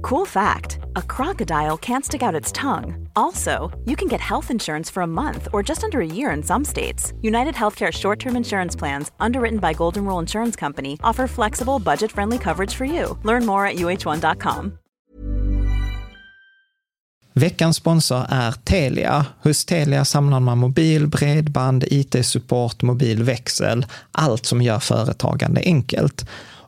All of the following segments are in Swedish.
Cool fact a crocodile can't stick out its tongue. Also, you can get health insurance for a month or just under a year in some states. United Healthcare short term insurance plans, underwritten by Golden Rule Insurance Company, offer flexible, budget friendly coverage for you. Learn more at uh1.com. Veckans sponsor är Telia. Hos Telia samlar man mobil, bredband, IT-support, mobilväxel, allt som gör företagande enkelt.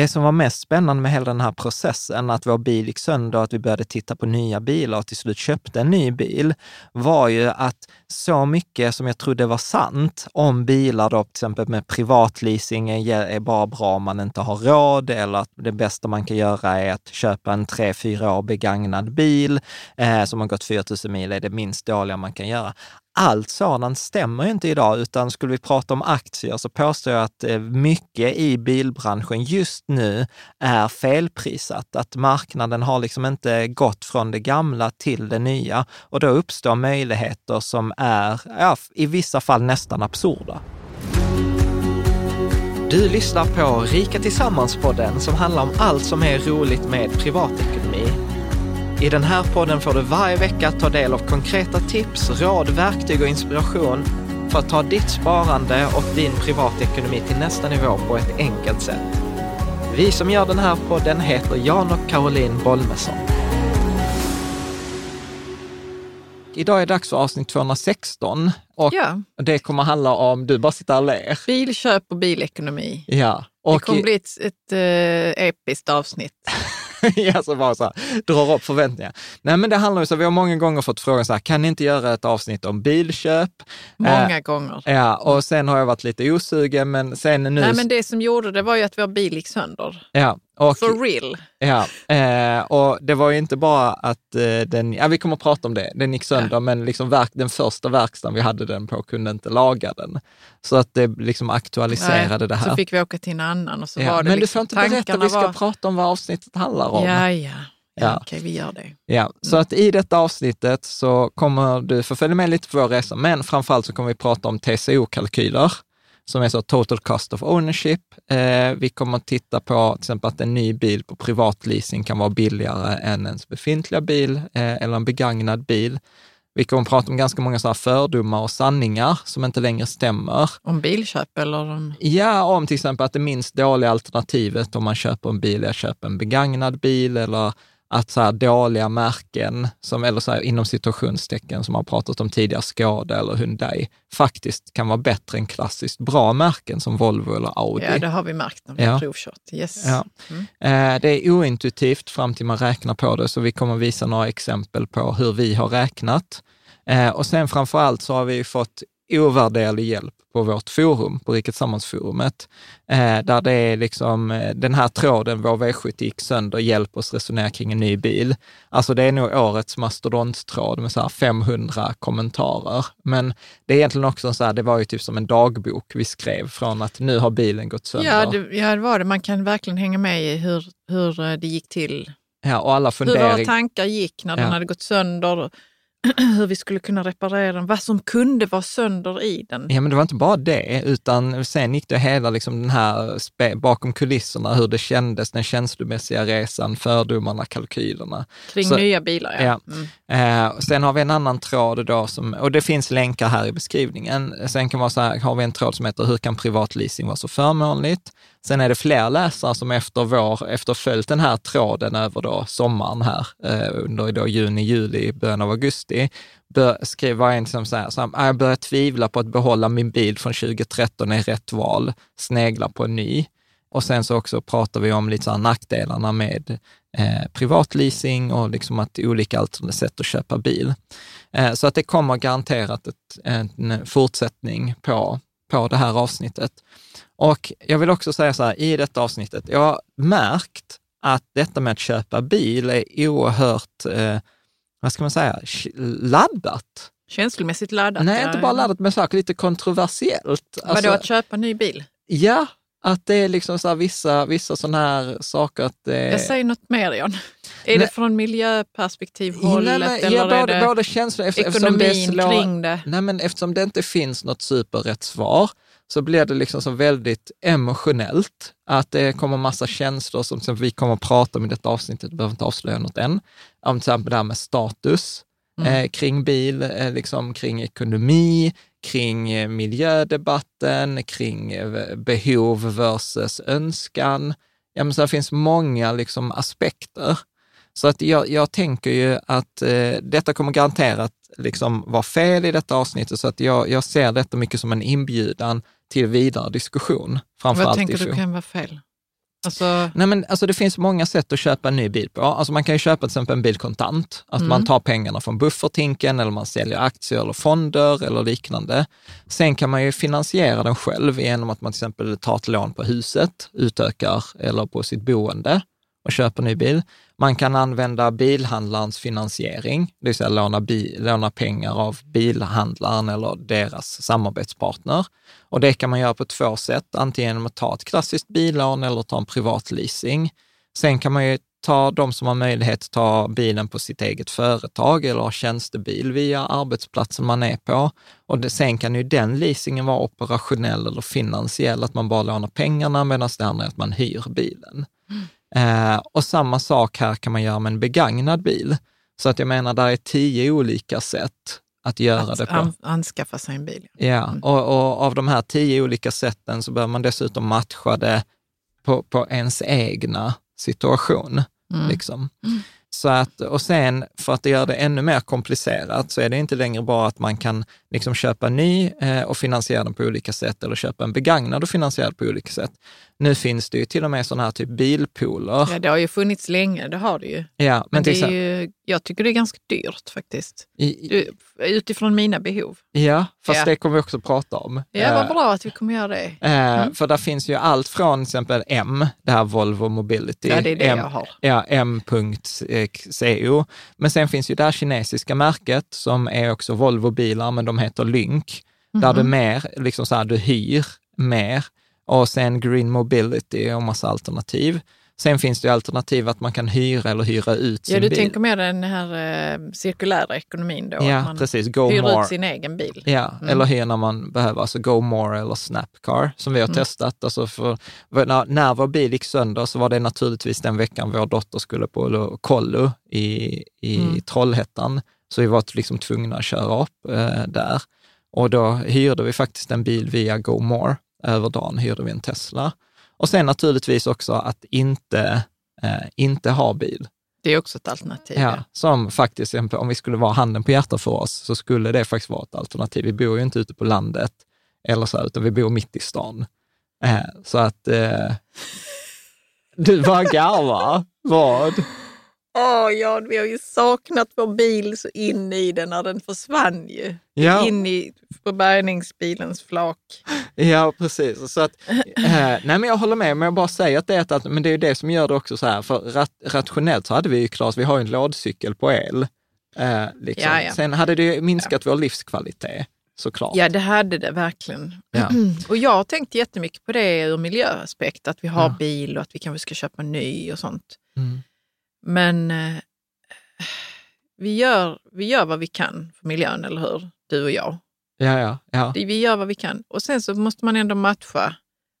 Det som var mest spännande med hela den här processen, att vår bil gick sönder, och att vi började titta på nya bilar och till slut köpte en ny bil, var ju att så mycket som jag trodde var sant om bilar då, till exempel med privatleasing är bara bra om man inte har råd eller att det bästa man kan göra är att köpa en tre, fyra år begagnad bil eh, som har gått 4 000 mil, är det minst dåliga man kan göra allt sådant stämmer inte idag, utan skulle vi prata om aktier så påstår jag att eh, mycket i bilbranschen just nu är felprisat. Att marknaden har liksom inte gått från det gamla till det nya och då uppstår möjligheter som är ja, i vissa fall nästan absurda. Du lyssnar på Rika Tillsammans-podden som handlar om allt som är roligt med privatekonomi i den här podden får du varje vecka ta del av konkreta tips, råd, verktyg och inspiration för att ta ditt sparande och din privatekonomi till nästa nivå på ett enkelt sätt. Vi som gör den här podden heter Jan och Caroline Bolmesson. Idag är det dags för avsnitt 216 och ja. det kommer handla om, du bara sitter och ler. Bilköp och bilekonomi. Ja. Och det kommer bli ett, ett äh, episkt avsnitt. alltså bara så här, drar upp förväntningar. Nej, men det handlar ju så, vi har många gånger fått frågan så här, kan ni inte göra ett avsnitt om bilköp? Många eh, gånger. Ja, och sen har jag varit lite osugen, men sen nu... Nej, men det som gjorde det var ju att vår bil gick sönder. Ja, och, For real. Ja, eh, och det var ju inte bara att eh, den, ja vi kommer att prata om det, den gick sönder, ja. men liksom verk, den första verkstaden vi hade den på kunde inte laga den. Så att det liksom aktualiserade Nej, det här. Så fick vi åka till en annan och så ja, var det Men liksom, du får inte berätta, vi ska var... prata om vad avsnittet handlar om. Ja, ja. Ja, Okej, vi gör det. Ja, mm. så att i detta avsnittet så kommer du få följa med lite på vår resa, men framförallt så kommer vi prata om TCO-kalkyler som är så total cost of ownership. Eh, vi kommer att titta på till exempel att en ny bil på privatleasing kan vara billigare än ens befintliga bil eh, eller en begagnad bil. Vi kommer att prata om ganska många sådana fördomar och sanningar som inte längre stämmer. Om bilköp eller? Om... Ja, om till exempel att det minst dåliga alternativet om man köper en bil är att köpa en begagnad bil eller att så här dåliga märken, som, eller så här, inom situationstecken som man pratat om tidigare, Skoda eller Hyundai, faktiskt kan vara bättre än klassiskt bra märken som Volvo eller Audi. Ja, det har vi märkt när vi Ja. har provkört. Yes. Ja. Eh, Det är ointuitivt fram till man räknar på det, så vi kommer visa några exempel på hur vi har räknat. Eh, Och sen framför allt så har vi fått ovärderlig hjälp på vårt forum, på Rikets Sammansforumet, eh, där det är liksom eh, den här tråden, vår V70 gick sönder, hjälp oss resonera kring en ny bil. Alltså det är nog årets mastodonttråd med så här 500 kommentarer. Men det är egentligen också så här, det var ju typ som en dagbok vi skrev från att nu har bilen gått sönder. Ja, det, ja, det var det. Man kan verkligen hänga med i hur, hur eh, det gick till. Ja, och alla Hur våra funderingar. tankar gick när den Ja. hade gått sönder. Hur vi skulle kunna reparera den. Vad som kunde vara sönder i den. Ja, men det var inte bara det, utan sen gick det hela liksom den här bakom kulisserna, hur det kändes, den känslomässiga resan, fördomarna, kalkylerna. Kring Så- nya bilar, ja. Ja. Mm. Eh, sen har vi en annan tråd då, som, och det finns länkar här i beskrivningen. Sen kan man så här, har vi en tråd som heter Hur kan privatleasing vara så förmånligt? Sen är det fler läsare som efter vår, efter följt den här tråden över då sommaren här, eh, under då juni, juli, början av augusti, bör, skriver en som säger, så här, jag börjar tvivla på att behålla min bil från 2013 är rätt val, snegla på en ny. Och sen så också pratar vi om lite så här nackdelarna med eh, privatleasing och liksom att olika alternativa sätt att köpa bil. Eh, så att det kommer garanterat ett, en fortsättning på, på det här avsnittet. Och jag vill också säga så här, i detta avsnittet, jag har märkt att detta med att köpa bil är oerhört, eh, vad ska man säga, laddat. Känslomässigt laddat. Nej, inte bara laddat, men saker lite kontroversiellt. Vadå, Alltså- att köpa ny bil? Ja, att det är liksom så vissa, vissa sådana här saker att det... Jag säger något mer, John. Är Nej. det från miljöperspektiv-hållet Nej, eller ja, är det både känslor, efter- eftersom det ekonomin slår- kring det? Nej, men eftersom det inte finns något superrätt svar så blir det liksom så väldigt emotionellt. Att det kommer massa känslor som, som vi kommer att prata om i detta avsnittet, behöver inte avslöja något än. Om till exempel det här med status eh, kring bil, eh, liksom kring ekonomi, kring eh, miljödebatten, kring eh, behov versus önskan. Ja, men så det finns många liksom, aspekter. Så att jag, jag tänker ju att eh, detta kommer garanterat liksom vara fel i detta avsnittet, så att jag, jag ser detta mycket som en inbjudan till vidare diskussion. Vad tänker du kan vara fel? Alltså, Nej, men alltså det finns många sätt att köpa en ny bil på. Alltså man kan ju köpa till exempel en bil kontant. Att man tar pengarna från bufferthinken eller man säljer aktier eller fonder eller liknande. Sen kan man ju finansiera den själv genom att man till exempel tar ett lån på huset, utökar eller på sitt boende och köper ny bil. Man kan använda bilhandlarens finansiering, det vill säga låna, bi- låna pengar av bilhandlaren eller deras samarbetspartner. Och det kan man göra på två sätt, antingen genom att ta ett klassiskt billån eller ta en privat leasing. Sen kan man ju ta de som har möjlighet att ta bilen på sitt eget företag eller ha tjänstebil via arbetsplatsen man är på. Och det, sen kan ju den leasingen vara operationell eller finansiell, att man bara lånar pengarna medan det andra är att man hyr bilen. Mm. Eh, och samma sak här kan man göra med en begagnad bil. Så att jag menar, där är tio olika sätt att göra det att på. an, anskaffa sig en bil. Ja, och, och av de här tio olika sätten så behöver man dessutom matcha det på, på ens egna situation. Liksom. Så att, och sen, för att göra det ännu mer komplicerat, så är det inte längre bara att man kan liksom köpa ny eh, och finansiera den på olika sätt, eller köpa en begagnad och finansiera den på olika sätt. Nu finns det ju till och med sådana här typ bilpooler. Ja, det har ju funnits länge, det har det ju. Ja, men Men det är ju, jag tycker det är ganska dyrt faktiskt. i, Du, utifrån mina behov. ja, fast Ja. det kommer vi också prata om. Ja, Eh, vad bra att vi kommer göra det. Eh, För där finns ju allt från till exempel M, det här Volvo Mobility. Ja, det är det M, jag har. Ja, M.co. Men sen finns ju det här kinesiska märket som är också Volvo-bilar, men de heter Lynk. Där Mhm. du mer, liksom så här, du hyr mer. Och sen Green Mobility och massa alternativ. Sen finns det ju alternativ att man kan hyra eller hyra ut sin Ja, du bil. tänker mer den här eh, cirkulära ekonomin då? Ja, att man precis. Go hyr more. ut sin egen bil. Ja, eller hyr när man behöver, alltså Go More eller Snapcar som vi har testat. Alltså för, när, när vår bil gick sönder så var det naturligtvis den veckan vår dotter skulle på lo- kollo i, i Trollhättan. Så vi var liksom tvungna att köra upp eh, där. Och då hyrde vi faktiskt en bil via Go More. Över dagen hyrde vi en Tesla. Och sen naturligtvis också att inte, eh, inte ha bil. Det är också ett alternativ. Ja, som faktiskt, om vi skulle vara handen på hjärtat för oss, så skulle det faktiskt vara ett alternativ. Vi bor ju inte ute på landet, eller så, utan vi bor mitt i stan. Eh, så att... Eh, du bara garvar. Vad? Åh oh, ja, vi har ju saknat vår bil så in i den när den försvann ju. Ja. In i bärgningsbilens flak. Ja, precis. Så att, eh, nej, men jag håller med, men jag bara säger att det är, att, men det är det som gör det också så här, för rat, rationellt så hade vi ju klart, vi har ju en lådcykel på el. Eh, liksom. Ja, ja. Sen hade det ju minskat vår livskvalitet, såklart. Ja, det hade det verkligen. Ja. Och jag har tänkt jättemycket på det ur miljöaspekt, att vi har Ja. bil och att vi kanske ska köpa ny och sånt. Mm. Men eh, vi, gör, vi gör vad vi kan för miljön, eller hur? Du och jag. Ja, ja, ja. Vi gör vad vi kan. Och sen så måste man ändå matcha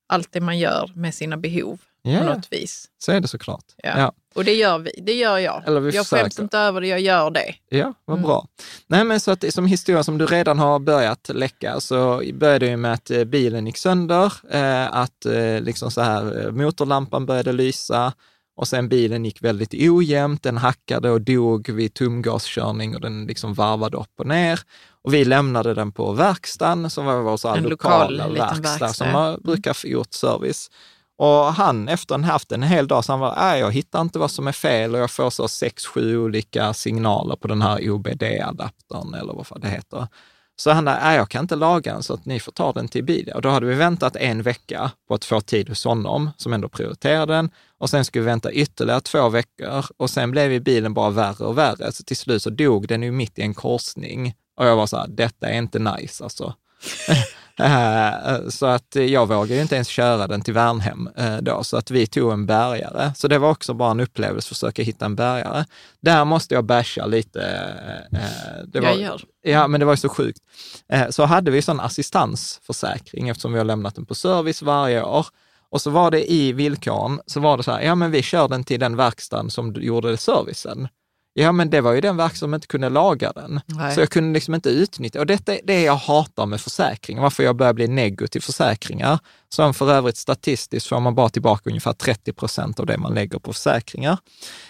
allt det man gör med sina behov ja, på något vis. så är det såklart. Ja. Ja. Och det gör vi. Det gör jag. Eller vi jag skäms försöker. inte över det, jag gör det. Ja, vad Mm. bra. Nej, men så att som historia som du redan har börjat läcka, så började det med att eh, bilen gick sönder, eh, att eh, liksom så här, motorlampan började lysa och sen bilen gick väldigt ojämnt, den hackade och dog vid tumgaskörning och den liksom varvade upp och ner. Och vi lämnade den på verkstaden som var vår så lokal lokala liten verkstad, verkstad, som ja. har, brukar få gjort service. Och han, efter en haft en hel dag, så han var, nej, jag hittar inte vad som är fel och jag får så sex, sju olika signaler på den här OBD-adaptern eller vad det heter. Så han, nej, jag kan inte laga den så att ni får ta den till Bilia. Och då hade vi väntat en vecka på att få tid hos honom, som ändå prioriterade den. Och sen skulle vi vänta ytterligare två veckor och sen blev ju bilen bara värre och värre. Så till slut så dog den ju mitt i en korsning. Och jag var så här, detta är inte nice alltså. Eh, Så att jag vågade ju inte ens köra den till Värnhem eh, då, så att vi tog en bärgare. Så det var också bara en upplevelse att försöka hitta en bärgare. Där måste jag basha lite. eh, Det var, Jag gör. Ja, men det var ju så sjukt. Så hade vi sån assistansförsäkring eftersom vi har lämnat den på service varje år. Och så var det i villkoren, så var det så här, ja men vi kör den till den verkstaden som gjorde servicen. Ja, men det var ju den verkstaden som inte kunde laga den. Nej. Så jag kunde liksom inte utnyttja, och detta är det jag hatar med försäkring, varför jag börjar bli negativ till försäkringar. Som för övrigt statistiskt får man bara tillbaka ungefär 30 procent av det man lägger på försäkringar.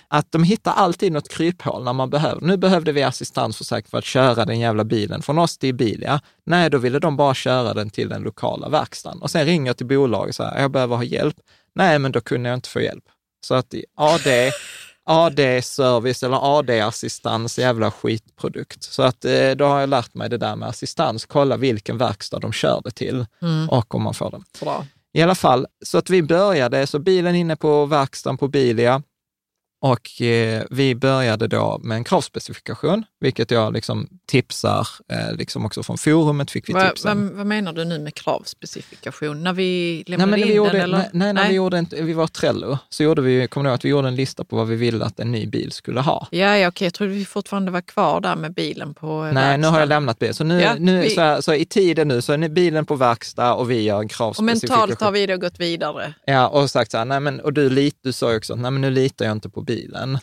Att de hittar alltid något kryphål när man behöver. Nu behövde vi assistansförsäkring för att köra den jävla bilen från oss till Bilia. Nej, då ville de bara köra den till den lokala verkstaden. Och sen ringer jag till bolaget och säger, jag behöver ha hjälp. Nej, men då kunde jag inte få hjälp. Så att AD, AD-service eller AD-assistans, jävla skitprodukt. Så att eh, då har jag lärt mig det där med assistans, kolla vilken verkstad de kör det till och om man får den. Bra. I alla fall, så att vi började, så bilen inne på verkstaden på Bilia och eh, vi började då med en kravspecifikation, vilket jag liksom tipsar, eh, liksom också från forumet fick vi Vad, tips om. vad, vad menar du nu med kravspecifikation? När vi Nej, lämnade när in vi gjorde, den? Eller? nej, nej, när vi gjorde en, vi var Trello, så gjorde vi, kommer du ihåg att vi gjorde en lista på vad vi ville att en ny bil skulle ha? Ja, ja okej. Jag trodde vi fortfarande var kvar där med bilen på eh, Nej, nu har jag lämnat bilen. Så, nu, Ja, nu, vi- så, här, så i tiden nu så är bilen på verkstad och vi gör en Och kravspecifikation. mentalt har vi då gått vidare. Ja, och sagt så här, nej men, och du, lit, du sa ju också, nej men nu litar jag inte på bilen.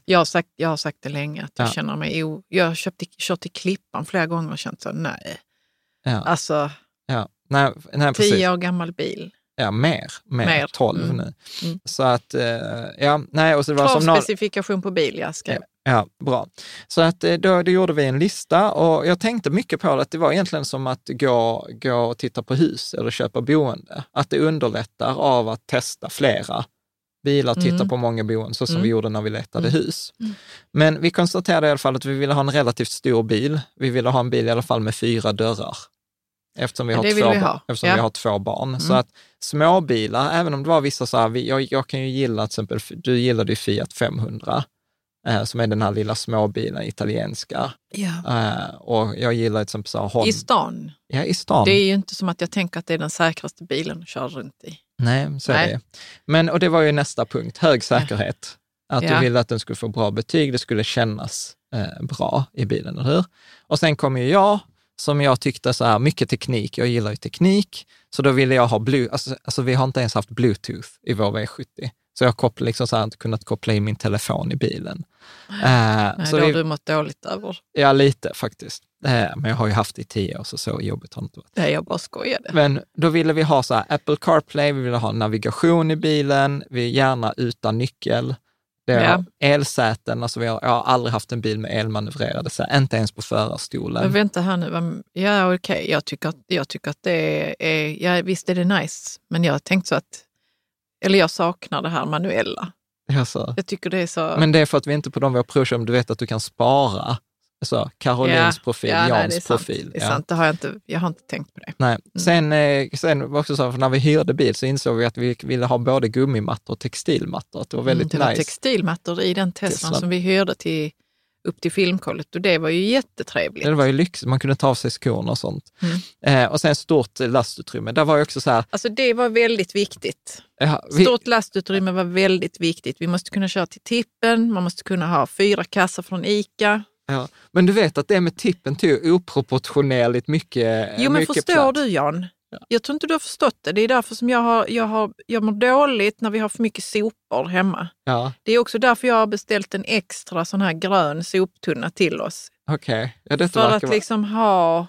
Jag har sagt, jag har sagt det länge, att jag Ja. känner mig o... Jag har köpt, kört till Klippan flera gånger och känt så, nej. Ja, Alltså, ja. Nej, nej, precis. tio år gammal bil. Ja, mer. Mer, Mer. 12 Mm. nu. Mm. Så att, eh, ja, nej, och så det var som någon, på bil, jag skrev. Ja, bra. Så att eh, då, då gjorde vi en lista och jag tänkte mycket på det, att det var egentligen som att gå, gå och titta på hus eller köpa boende. Att det underlättar av att testa flera bilar, titta Mm. på många boenden, så som Mm. vi gjorde när vi letade Mm. hus. Men vi konstaterade i alla fall att vi ville ha en relativt stor bil. Vi ville ha en bil i alla fall med fyra dörrar. Eftersom vi Ja, har, två, vi ha. eftersom Ja. vi har två barn. Så Mm. att småbilar, även om det var vissa så här, jag, jag kan ju gilla till exempel, du gillade ju Fiat 500, eh, som är den här lilla småbilen, italienska. Eh, och jag gillar till exempel så här, Hon, I stan. ja, i stan. Det är ju inte som att jag tänker att det är den säkraste bilen att köra runt i. Nej, så är Nej. det. Men, och det var ju nästa punkt, hög säkerhet. Att Ja. du ville att den skulle få bra betyg, det skulle kännas eh, bra i bilen, eller hur? Och sen kom ju jag, som jag tyckte så här, mycket teknik, jag gillar ju teknik, så då ville jag ha Bluetooth, alltså, alltså vi har inte ens haft Bluetooth i vår V70. Så jag har liksom så här, inte kunnat koppla in min telefon i bilen. Eh, Nej, så det har vi, du mått dåligt över. Ja, lite faktiskt. Eh, men jag har ju haft det i tio år, så så jobbigt har det inte varit. Nej, jag bara skojade. Men då ville vi ha så här Apple CarPlay, vi ville ha navigation i bilen, vi gärna utan nyckel. Det är Ja. elsäten, alltså vi har, jag har aldrig haft en bil med elmanövrerade säten, inte ens på förarstolen. Men vänta här nu, ja okej, jag, tycker att, jag tycker att det är, ja visst är det nice, men jag har tänkt så att, eller jag saknar det här manuella. Alltså. Jag tycker det är så... Men det är för att vi inte på de vi har provkört, du vet att du kan spara. Alltså, Carolins profil, ja, nej, Jans sant, profil. Det är ja. sant, det har jag, inte, jag har inte tänkt på det. Nej. Sen, eh, sen var det också så, för när vi hyrde bil så insåg vi att vi ville ha både gummimattor och textilmattor. Att det var väldigt Mm, det var nice. textilmattor i den Teslan Teslan. som vi hyrde till, upp till filmkollet och det var ju jättetrevligt. Det var ju lyxigt, man kunde ta av sig skorna och sånt. Mm. Eh, och sen stort lastutrymme. Där var ju också så här, Alltså det var väldigt viktigt. ja, vi, Stort lastutrymme var väldigt viktigt. Vi måste kunna köra till tippen, man måste kunna ha fyra kassar från ICA. Ja, men du vet att det med tippen tog oproportionerligt mycket Jo men mycket förstår plats. du Jan? Jag tror inte du har förstått det. Det är därför som jag, har, jag, har, jag mår dåligt när vi har för mycket sopor hemma. Ja, Det är också därför jag har beställt en extra sån här grön soptunna till oss. okej. Ja, detta För att vara- liksom ha,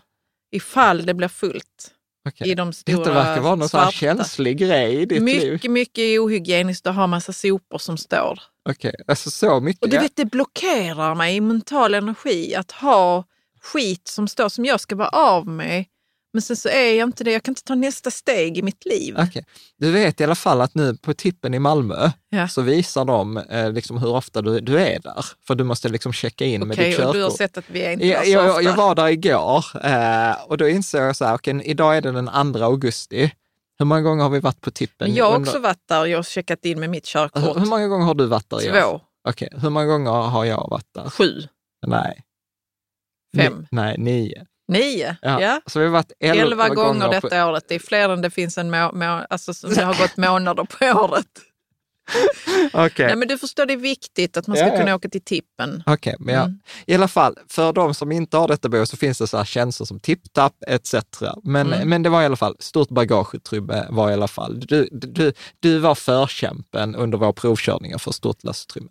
ifall det blir fullt okej. i de stora Detta verkar vara någon svarta. känslig grej i ditt liv. Mycket, mycket ohygieniskt att ha massa sopor som står. Okej, alltså så mycket. Och du ja. vet, det blockerar mig i mental energi att ha skit som står som jag ska vara av med. Men sen så är jag inte det. Jag kan inte ta nästa steg i mitt liv. Okej. Du vet i alla fall att nu på tippen i Malmö Ja. så visar de eh, liksom hur ofta du, du är där. För du måste liksom checka in med Okej, ditt och körkort. du har sett att vi är inte jag, där så jag, ofta. jag var där igår eh, och då insåg jag så här, okej, idag är det den 2 augusti. Hur många gånger har vi varit på tippen? Men jag har under- också varit där och jag har checkat in med mitt körkort. hur, hur många gånger har du varit där? Två, Okej, hur många gånger har jag varit där? sju, Nej. fem, Ni, nej, nio. Nio. Ja. Ja. Så vi har varit elva, Elva gånger på- detta året. Det är fler än det finns en må- må- alltså som det har gått månader på året. Okej. Nej, men du förstår, det är viktigt att man ska Ja, ja. kunna åka till tippen. Okej, men ja. Mm. i alla fall, för de som inte har detta behov så finns det så här tjänster som TipTap etc. Men, Mm. men det var i alla fall, stort bagageutrymme var i alla fall. Du, du, du var förkämpen under våra provkörningar för stort lastutrymme.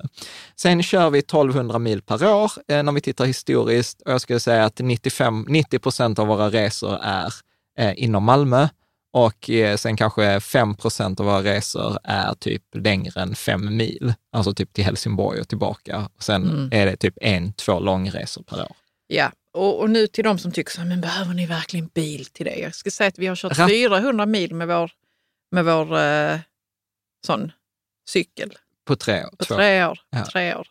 Sen kör vi 1200 mil per år eh, när vi tittar historiskt och jag skulle säga att 95, 90 procent av våra resor är eh, inom Malmö och eh, sen kanske 5 procent av våra resor är typ längre än fem mil, alltså typ till Helsingborg och tillbaka. Och sen Mm. är det typ en, två långresor per år. Ja, och, och nu till de som tycker så men behöver ni verkligen bil till det? Jag ska säga att vi har kört Rat- 400 mil med vår, med vår eh, sån cykel På tre år. på två. tre år. Ja. Tre år.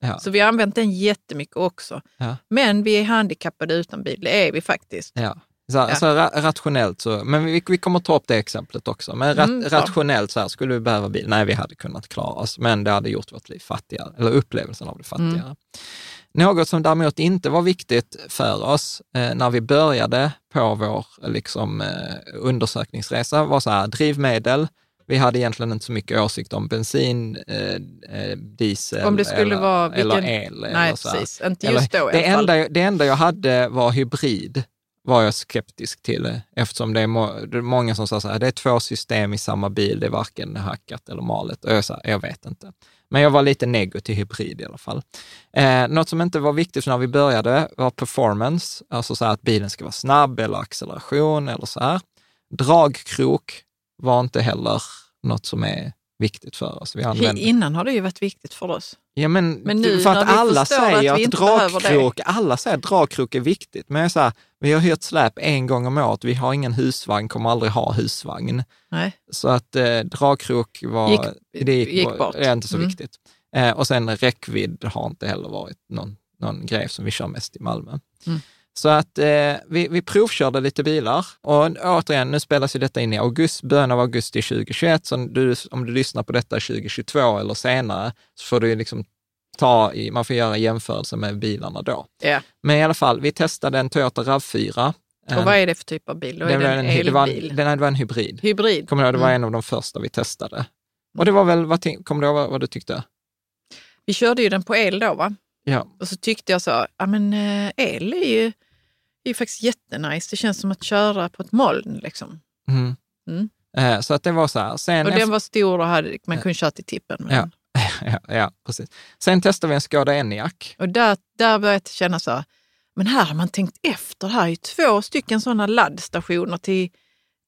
Ja. Så vi har använt den jättemycket också. Ja. Men vi är handikappade utan bil, det är vi faktiskt. Ja. Så, Ja. så ra, rationellt så, men vi, vi kommer ta upp det exemplet också. Men rat, Mm, rationellt så här, skulle vi behöva bil? Nej, vi hade kunnat klara oss, men det hade gjort vårt liv fattigare, eller upplevelsen av det fattigare. Mm. Något som däremot inte var viktigt för oss eh, när vi började på vår liksom, eh, undersökningsresa var så här, drivmedel. Vi hade egentligen inte så mycket åsikt om bensin, eh, eh, diesel Om det skulle eller, vara eller vilken- el. Nej, eller så här. precis. Inte Eller- just då i det, alla fall. enda, det enda jag hade var hybrid, var jag skeptisk till, eftersom det är, må, det är många som säger så här, det är två system i samma bil, det är varken hackat eller malet. Och jag sa, jag vet inte. Men jag var lite negativ till hybrid i alla fall. Eh, något som inte var viktigt när vi började var performance, alltså så här att bilen ska vara snabb eller acceleration eller så här. Dragkrok var inte heller något som är viktigt för oss. Vi Innan har det ju varit viktigt för oss. Ja, men, Men nu för att alla säger att att, dragkrok, alla säger att dragkrok är viktigt. Men jag här, vi har hyrt släp en gång om året, vi har ingen husvagn, kommer aldrig ha husvagn. Nej. Så att eh, dragkrok var, Gick- det gick, gick bort. är inte så Mm. viktigt. Eh, och sen räckvidd har inte heller varit någon, någon grej som vi kör mest i Malmö. Mm. Så att eh, vi, vi provkörde lite bilar och återigen, nu spelas ju detta in i augusti, början av augusti 2021, så du, om du lyssnar på detta 2022 eller senare så får du liksom ta i, man får göra jämförelse med bilarna då. Ja. Men i alla fall, vi testade en Toyota RAV4. Och vad är det för typ av bil? Då är det, var en en, det, var elbil? en, det var en hybrid. Hybrid? Kommer du ihåg, det var Mm. en av de första vi testade. Och det var väl, vad, kommer du ihåg vad, vad du tyckte? Vi körde ju den på el då va? Ja, Och så tyckte jag så, ja men eh, el är ju, är ju faktiskt jättenice. Det känns som att köra på ett moln liksom. mm. Mm. Eh, så att det var så här. Sen Och den var stor och hade, man kunde köra till tippen. med Ja. ja, ja, precis. Sen testade vi en Skoda Enyaq. Och där, där började jag känna så, men här har man tänkt efter. Det här är ju två stycken sådana laddstationer till,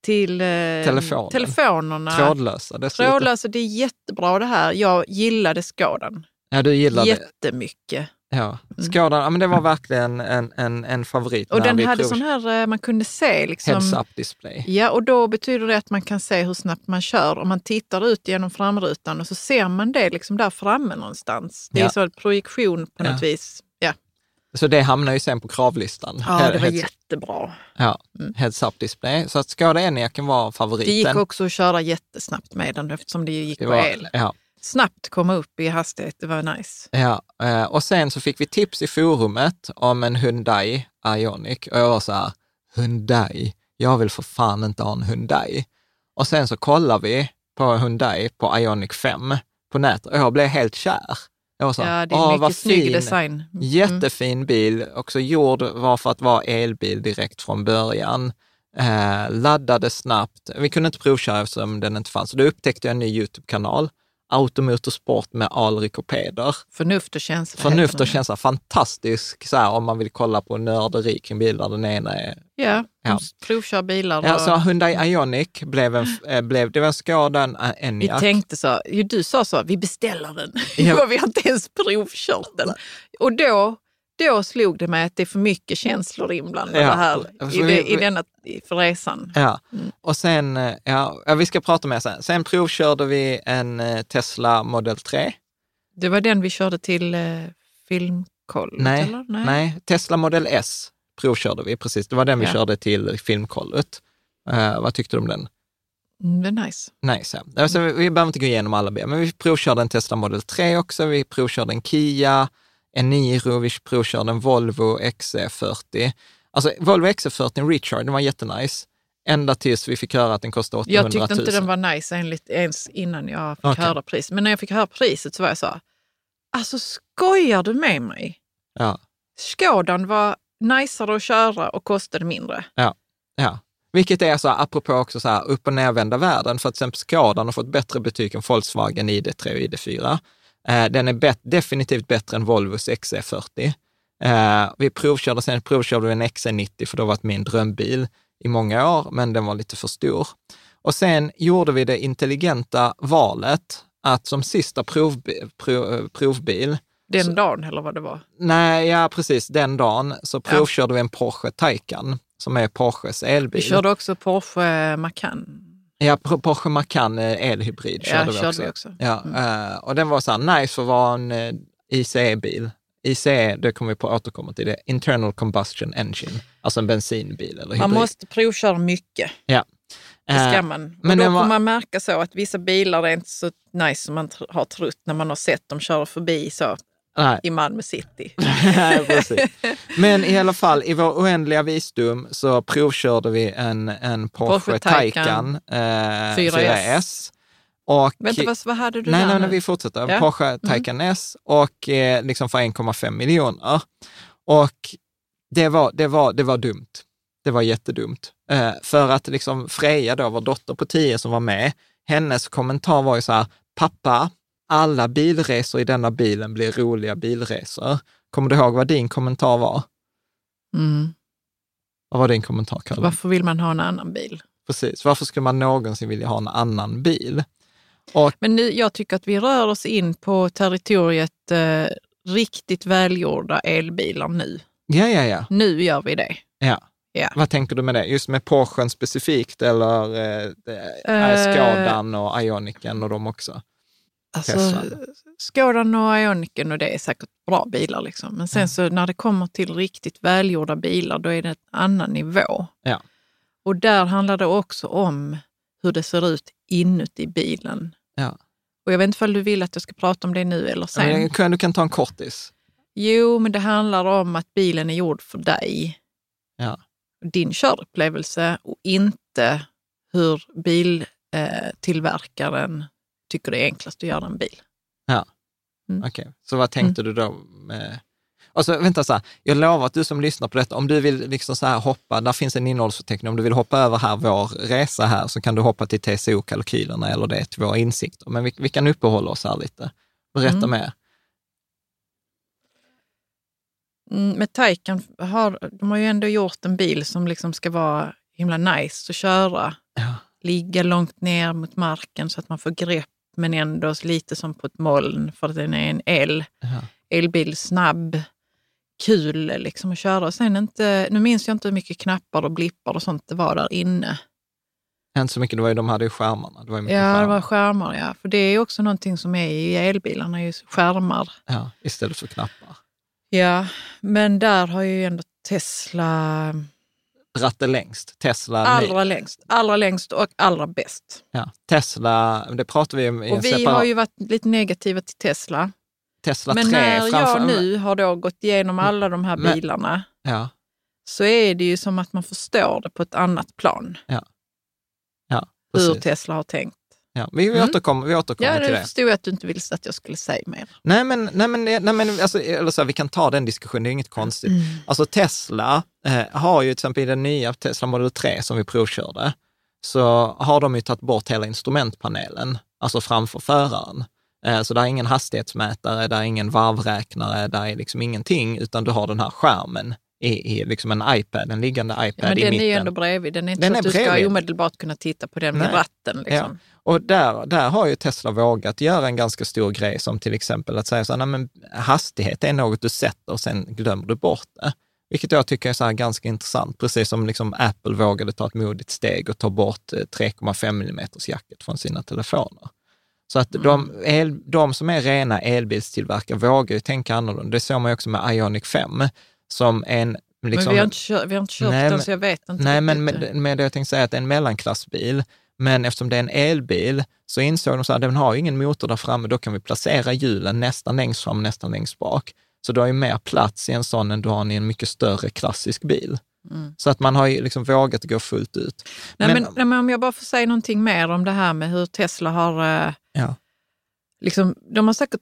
till eh, Telefonen. telefonerna. Trådlösa dessutom. Trådlösa, det är jättebra det här. Jag gillade Skådan Ja, du gillar det. jättemycket. Ja. Skådan, ja, men det var verkligen en, en, en favorit. Och den hade prov- sån här, eh, man kunde se liksom. Heads-up display. Ja, och då betyder det att man kan se hur snabbt man kör. Om man tittar ut genom framrutan och så ser man det liksom där framme någonstans. Det är Ja. så en projektion på något Ja. vis. Ja, Så det hamnar ju sen på kravlistan. ja det var Heads- jättebra. Ja, heads-up display. Så att Skoda Enyaqen var favoriten. Det gick också att köra jättesnabbt med den eftersom det gick Det på var- el. Ja, Snabbt komma upp i hastighet, det var nice. ja. Eh, Och sen så fick vi tips i forumet om en Hyundai Ioniq och jag var så här, Hyundai, jag vill för fan inte ha en Hyundai. Och sen så kollar vi på Hyundai på Ioniq 5 på nätet och jag blev helt kär. Jag var så här, Ja, det "Åh, är mycket snygg fin." design. Mm. Jättefin bil, också gjord var för att vara elbil direkt från början. Eh, laddade snabbt. Vi kunde inte provköra eftersom den inte fanns. Så då upptäckte jag en ny YouTube-kanal, Automotorsport med Alrik och Peder. Förnuft och känsla. Förnuft och känsla, fantastisk så här, om man vill kolla på nörderi kring bilar. Den ena är... Ja, Ja. provkör bilar. Ja, så Hyundai Ioniq blev en, eh, blev, det var en Skoda, en Vi Enyaq. tänkte så, ju du sa så, vi beställer den. Ja. Vi har inte ens provkört den. Och då, då slog det mig att det är för mycket känslor inblandade Ja, här alltså i, det, i denna, för resan. Ja, och sen, eh, ja, vi ska prata mer sen. Sen provkörde vi en eh, Tesla Model 3. Det var den vi körde till eh, filmkollet, Nej, eller? nej. Tesla Model S provkörde vi precis. Det var den vi Ja. körde till filmkollet. Eh, vad tyckte du om den? Mm, det är nice. Nice. Ja. Alltså, vi, vi behöver inte gå igenom alla bilar, men vi provkörde en Tesla Model 3 också. Vi provkörde en Kia, en Niro, vi provkörde en Volvo XC40. Alltså Volvo XC40 Recharge, den var jättenice. Ända tills vi fick höra att den kostade 800 000. Jag tyckte inte den var nice enligt, ens innan jag fick Okej. höra priset. Men när jag fick höra priset så var jag så, alltså skojar du med mig? Ja, Skådan var najsare att köra och kostade mindre. ja. Vilket är så här, apropå också så här, upp och nervända världen, för att till exempel Skodan har fått bättre betyg än Volkswagen ID3 och ID4. Eh, den är bet- definitivt bättre än Volvos XC40. Eh, vi provkörde, sen provkörde vi en XC90, för det har varit min drömbil i många år, men den var lite för stor. Och sen gjorde vi det intelligenta valet att som sista provbi- prov, provbil, Den Så- dagen eller vad det var. nej, ja precis, den dagen så Ja. provkörde vi en Porsche Taycan, som är Porsches elbil. Vi körde också Porsche Macan. Ja, Porsche Macan eh, elhybrid Ja, körde vi körde också. vi också. Ja, Mm. eh, och den var så här nice för att vara en eh, ICE-bil. ICE, det kommer vi på återkomma till, det Internal Combustion Engine, alltså en bensinbil eller hybrid. Man måste provköra mycket. ja. Det ska man. Och men då den var- kommer man märka så att vissa bilar är inte så nice som man har trott när man har sett dem köra förbi så nej. i Malmö city. Men i alla fall, i vår oändliga visdom så provkörde vi en, en Porsche, Porsche Taycan, Taycan, eh, 4S. 4S. Och, Vänta, vad, vad hade du nej, där nej, nej, vi fortsätter. Ja. Mm. Porsche Taycan S och eh, liksom för 1,5 miljoner. Och det var, det, var, det var dumt. Det var jättedumt. Eh, för att liksom Freja, då, vår dotter på 10 som var med, hennes kommentar var ju så här, pappa, alla bilresor i denna bilen blir roliga bilresor. Kommer du ihåg vad din kommentar var? Mm. Vad var din kommentar, Karin? Varför vill man ha en annan bil? Precis. Varför skulle man någonsin vilja ha en annan bil? Och Men nu, jag tycker att vi rör oss in på territoriet eh, riktigt välgjorda elbilar nu. ja, ja, ja. Nu gör vi det. ja. Ja. Vad tänker du med det? Just med Porschen specifikt eller eh, eh, Eh. Skadan och Ioniquen och de också? Alltså. Skådan och Ioniquen och det är säkert bra bilar. Liksom. Men sen så när det kommer till riktigt välgjorda bilar, då är det en annan nivå. Ja. Och där handlar det också om hur det ser ut inuti bilen. Ja. Och jag vet inte om du vill att jag ska prata om det nu eller sen. Men, du kan ta en kortis. Jo, men det handlar om att bilen är gjord för dig. Ja. Din körupplevelse och inte hur biltillverkaren tycker det är enklast att göra en bil. Mm. Okej, så vad tänkte du då? Med... Och så, vänta, så här, jag lovar att du som lyssnar på detta, om du vill liksom så här hoppa, där finns en innehållsförteckning, om du vill hoppa över här vår resa här så kan du hoppa till TCO-kalkylerna eller det till våra insikter. Men vi, vi kan uppehålla oss här lite. Berätta Mm. mer. Mm, med Taycan har de har ju ändå gjort en bil som liksom ska vara himla nice att köra. Ja. Ligga långt ner mot marken så att man får grepp men ändå lite som på ett moln för att den är en el. Ja. Elbil, snabb, kul liksom att köra. Och sen inte, nu minns jag inte hur mycket knappar och blippar och sånt det var där inne. Inte så mycket, det var ju, de hade ju skärmarna. Det var ju Ja, det skärmar. var skärmar ja. För det är också någonting som är i elbilarna, just skärmar. ja, istället för knappar. Ja, men där har ju ändå Tesla Ratten längst, Tesla. allra längst, allra längst och allra bäst. Ja, Tesla, det pratar vi om i en Och vi separat... har ju varit lite negativa till Tesla. Tesla Men 3 när jag framför... nu har då gått igenom alla de här Men- bilarna Ja, så är det ju som att man förstår det på ett annat plan. ja Hur precis. Tesla har tänkt. Ja, vi, vi Mm. återkommer, vi återkommer Ja, till det det. förstod jag att du inte ville att jag skulle säga mer. Nej, men, nej, men, nej, men alltså, eller så här, vi kan ta den diskussionen, det är inget konstigt. Mm. Alltså Tesla eh, har ju till exempel i den nya Tesla Model 3 som vi provkörde, så har de ju tagit bort hela instrumentpanelen, alltså framför föraren. Eh, så det är ingen hastighetsmätare, det är ingen varvräknare, det är liksom ingenting, utan du har den här skärmen i, i liksom en iPad, en liggande iPad Ja, men i den är mitten. ju ändå bredvid. Den är inte Den så att du ska bredvid. omedelbart kunna titta på den Nej. ratten. Liksom. Och där, där har ju Tesla vågat göra en ganska stor grej som till exempel att säga så här, nej, men hastighet är något du sätter och sen glömmer du bort det. Vilket jag tycker är så ganska intressant, precis som liksom Apple vågade ta ett modigt steg och ta bort eh, 3,5 mm jacket från sina telefoner. Så att de, el, de som är rena elbilstillverkare vågar ju tänka annorlunda. Det såg man ju också med Ioniq 5, som en... Liksom, men vi har inte kört, vi har inte kört Nej, den så jag vet inte. Nej, men med, med det jag tänkte säga att det är en mellanklassbil, men eftersom det är en elbil så insåg de så här, den har ju ingen motor där framme, då kan vi placera hjulen nästan längst fram, nästan längst bak. Så du har ju mer plats i en sån än du har i en mycket större klassisk bil. Mm. Så att man har ju liksom vågat gå fullt ut. Nej, Men- men, nej, men om jag bara får säga någonting mer om det här med hur Tesla har... Eh, Ja. liksom, de, har säkert,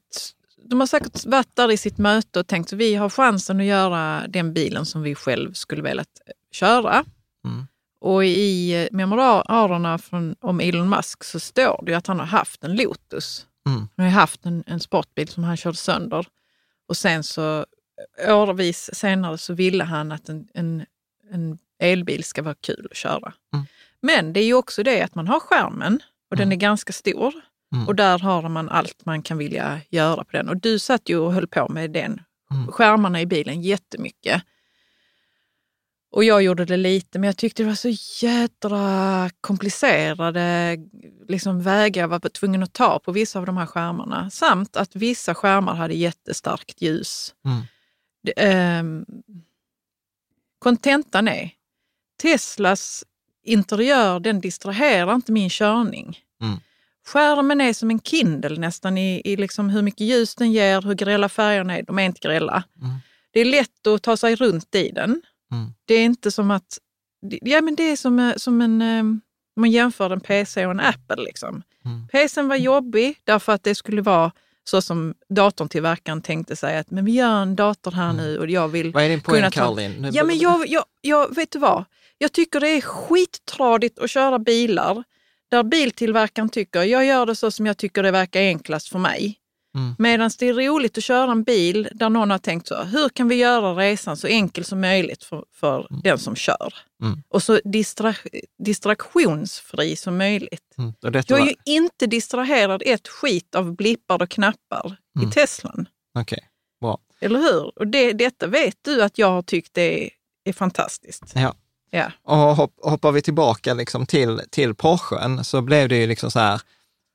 de har säkert varit där i sitt möte och tänkt att vi har chansen att göra den bilen som vi själv skulle velat köra. Mm. Och i eh, memoarerna från, om Elon Musk så står det ju att han har haft en Lotus. Mm. Han har haft en, en sportbil som han körde sönder. Och sen så eh, årvis senare så ville han att en, en, en elbil ska vara kul att köra. Mm. Men det är ju också det att man har skärmen och den är ganska stor. Mm. Och där har man allt man kan vilja göra på den. Och du satt ju och höll på med den, Mm. skärmarna i bilen jättemycket. Och jag gjorde det lite, men jag tyckte det var så jädra komplicerade liksom, vägar jag var tvungen att ta på vissa av de här skärmarna. Samt att vissa skärmar hade jättestarkt ljus. Mm. Det, ehm, Kontentan är, Teslas interiör den distraherar inte min körning. Mm. Skärmen är som en Kindle nästan i, i liksom hur mycket ljus den ger, hur grälla färgerna är. De är inte grälla. Mm. Det är lätt att ta sig runt i den. Mm. Det är inte som att... Ja, men det är som, eh, som en... eh, Om man jämför en PC och en Apple. Liksom. Mm. PCn var jobbig därför att det skulle vara så som datortillverkaren tänkte sig att men vi gör en dator här nu och jag vill Vad är din poäng, Caroline? Ja, men jag, jag, jag, vet du vad? Jag tycker det är skittradigt att köra bilar där biltillverkaren tycker jag gör det så som jag tycker det verkar enklast för mig. Mm. Medan det är roligt att köra en bil där någon har tänkt så, hur kan vi göra resan så enkel som möjligt för, för den som kör? Mm. Och så distra, distraktionsfri som möjligt. Mm. Och detta Jag är var- ju inte distraherad ett skit av blippar och knappar Mm. i Teslan. Okej, bra. Eller hur? Och det, detta vet du att jag har tyckt är, är fantastiskt. Ja. Ja. Och hopp, hoppar vi tillbaka liksom till, till Porschen så blev det ju liksom så här,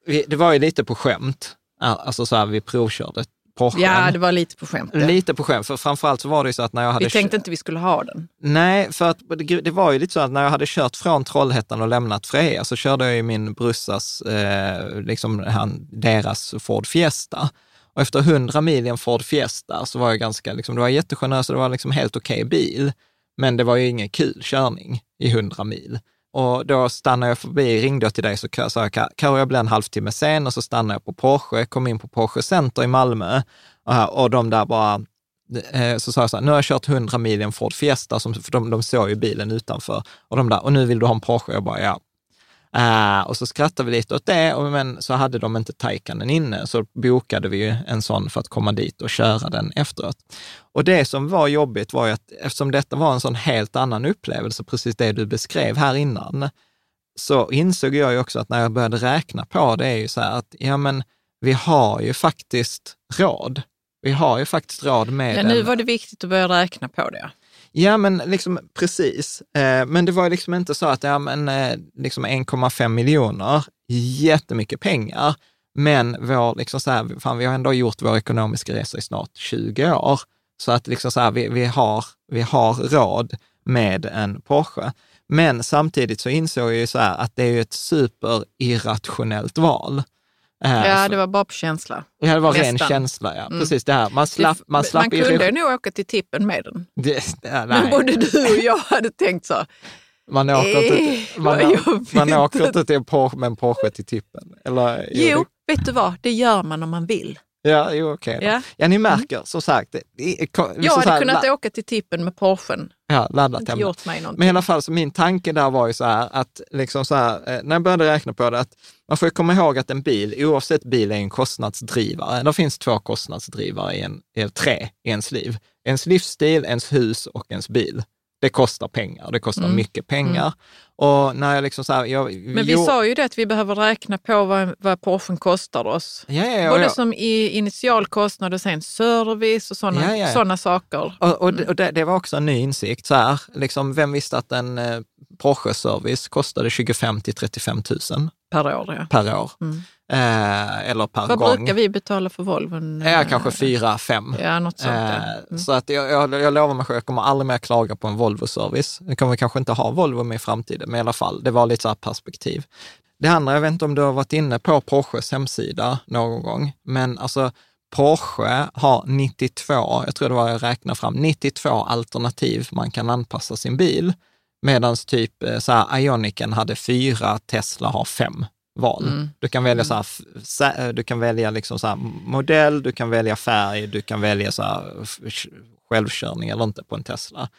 vi, det var ju lite på skämt, alltså så här vi provkörde Porschen. ja, det var lite på skämt. ja. Lite på skämt, för framförallt så var det ju så att när jag hade... Vi tänkte inte vi skulle ha den. Nej, för att det, var ju lite så att när jag hade kört från Trollhättan och lämnat Freja så körde jag ju min brussas, eh, liksom han, deras Ford Fiesta. Och efter 100 mil i en Ford Fiesta så var jag ganska, liksom, det var jättegeneröst och det var liksom helt okej bil. Men det var ju ingen kul körning i 100 mil. Och då stannade jag förbi, ringde jag till dig så sa jag, Karo jag blir en halvtimme sen och så stannade jag på Porsche, kom in på Porsche Center i Malmö och, och de där bara, eh, så sa jag så här, nu har jag kört 100 mil i en Ford Fiesta, som, för de, de såg ju bilen utanför. Och de där, och nu vill du ha en Porsche? Jag bara, ja. Uh, och så skrattade vi lite åt det, och, men så hade de inte Taycanen inne, så bokade vi ju en sån för att komma dit och köra den efteråt. Och det som var jobbigt var ju att eftersom detta var en sån helt annan upplevelse, precis det du beskrev här innan, så insåg jag ju också att när jag började räkna på det är ju så här att, ja men vi har ju faktiskt råd. Vi har ju faktiskt råd med ja, Nu var det viktigt att börja räkna på det. Ja, men liksom precis. Eh, men det var liksom inte så att, ja men eh, liksom 1,5 miljoner, jättemycket pengar. Men vår, liksom så här, fan, vi har ändå gjort vår ekonomiska resa i snart 20 år. Så att liksom så här, vi, vi, har, vi har råd med en Porsche. Men samtidigt så insåg jag ju så här att det är ju ett superirrationellt val. Eh, ja, det var bara på känsla. Ja, det var Nästan. ren känsla. Ja. Mm. Precis det här. Man slapp, man slapp man kunde i... nog åka till tippen med den. Det, ja, Men både du och jag hade tänkt så. Man åker inte, man, man åker inte till Porsche, med en Porsche till tippen. Eller, jo, det... vet du vad? Det gör man om man vill. Ja, jo, okej. Okay ja. ja, ni märker, mm. som sagt. Det, det, jag hade här, kunnat åka till tippen med Porschen. Ja, laddat hemma. gjort mig någonting. Men i alla fall, så min tanke där var ju så här att, liksom så här, eh, när jag började räkna på det, att man får komma ihåg att en bil, oavsett bil, är en kostnadsdrivare. Det finns två kostnadsdrivare, i en, eller tre, i ens liv. Ens livsstil, ens hus och ens bil det kostar pengar. Det kostar mm. mycket pengar. Mm. Och när jag liksom så här, jag, Men vi jo, sa ju det att vi behöver räkna på vad, vad Porschen kostar oss. Ja, ja, Både som i initialkostnad och sen service och sådana ja, såna saker. Och, och, mm. och det, det, var också en ny insikt. Så här, liksom, vem visste att en eh, Porsche-service kostade 25 till 35 000? Per år, ja. Per år. Mm. Eh, eller per Vad gång. Vad brukar vi betala för Volvon? Ja, kanske fyra, fem. Ja, något sånt. Eh, mm. Så att jag, jag, jag lovar mig själv, jag kommer aldrig mer klaga på en Volvo-service. Nu kommer vi kanske inte ha Volvo med i framtiden, men i alla fall, det var lite så här perspektiv. Det andra, jag vet inte om du har varit inne på Porsches hemsida någon gång, men alltså Porsche har 92, jag tror det var jag räknade fram, 92 alternativ man kan anpassa sin bil. Medan typ eh, så här, Ionicen hade fyra, Tesla har fem val. Mm. Du kan välja, så här, eh, du kan välja liksom så modell, du kan välja färg, du kan välja så här, självkörning eller inte på en Tesla.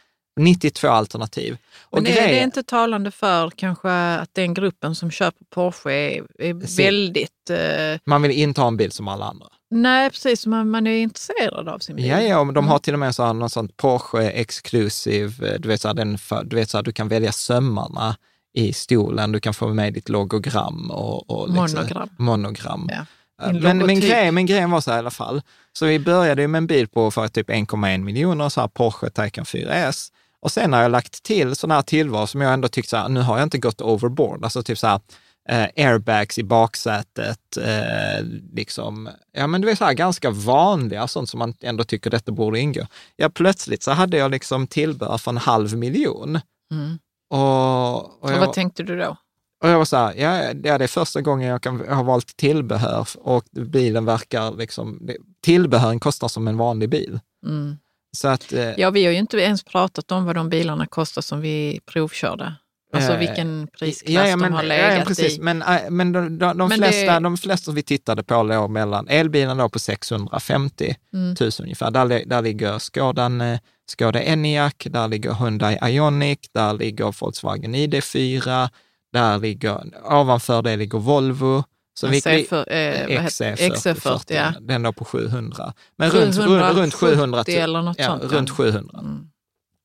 92 alternativ. Och Men är det inte talande för kanske att den gruppen som köper Porsche är, är väldigt... Eh... Man vill inte ha en bil som alla andra. Nej, precis. Man, man är intresserad av sin bil. Ja, ja, de har mm. till och med så här, någon sån Porsche Exclusive, eh, du vet, så här, den för, du vet så här, du kan välja sömmarna i stolen, du kan få med ditt logogram och, och liksom, monogram. monogram. Ja. Men, men, grejen, men grejen var så här i alla fall, så vi började med en bil på för typ 1,1 miljoner, så här Porsche Taycan 4S. Och sen har jag lagt till sådana här tillval som jag ändå tyckte så här, nu har jag inte gått overboard, alltså typ så här, eh, airbags i baksätet, eh, liksom, ja men du vet så här ganska vanliga, sånt som man ändå tycker detta borde ingå. Ja, plötsligt så hade jag liksom tillbehör för en halv miljon. Mm. Och, och, och vad tänkte du då? Och jag var så här, ja, ja, det är första gången jag, kan, jag har valt tillbehör och bilen verkar liksom, tillbehören kostar som en vanlig bil. Mm. Så att, eh, ja, vi har ju inte ens pratat om vad de bilarna kostar som vi provkörde. Alltså eh, vilken prisklass ja, ja, men, de har legat ja, precis. i. Men, äh, men de, de, de men flesta, det... de flesta vi tittade på låg mellan, elbilen låg på 650 mm. 000 ungefär. Där, där ligger Skodan, eh, Skoda Enyaq, där ligger Hyundai Ioniq, där ligger Volkswagen ID4, där ligger, ovanför det ligger Volvo. Så vi, C4, eh, XC40, e ja. Den låg på 700. Men runt, runt 700. eller något ja, sånt. Runt 700. Mm.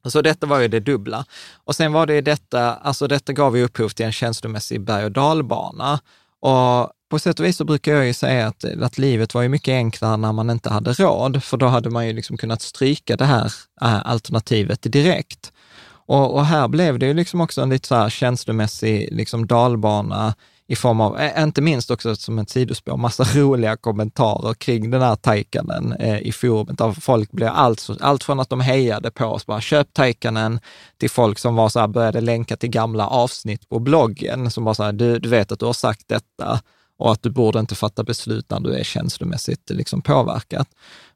Så detta var ju det dubbla. Och sen var det detta, alltså detta gav ju upphov till en känslomässig berg och dalbana. Och på sätt och vis så brukar jag ju säga att, att livet var ju mycket enklare när man inte hade råd, för då hade man ju liksom kunnat stryka det här äh, alternativet direkt. Och, och, här blev det ju liksom också en lite så här känslomässig liksom dalbana i form av, inte minst också som ett sidospår, massa roliga kommentarer kring den här taikanen eh, i forumet. Där folk blev allt, allt från att de hejade på oss, bara köp taikanen, till folk som var så här, började länka till gamla avsnitt på bloggen, som bara så här, du, du vet att du har sagt detta och att du borde inte fatta beslut när du är känslomässigt liksom påverkad.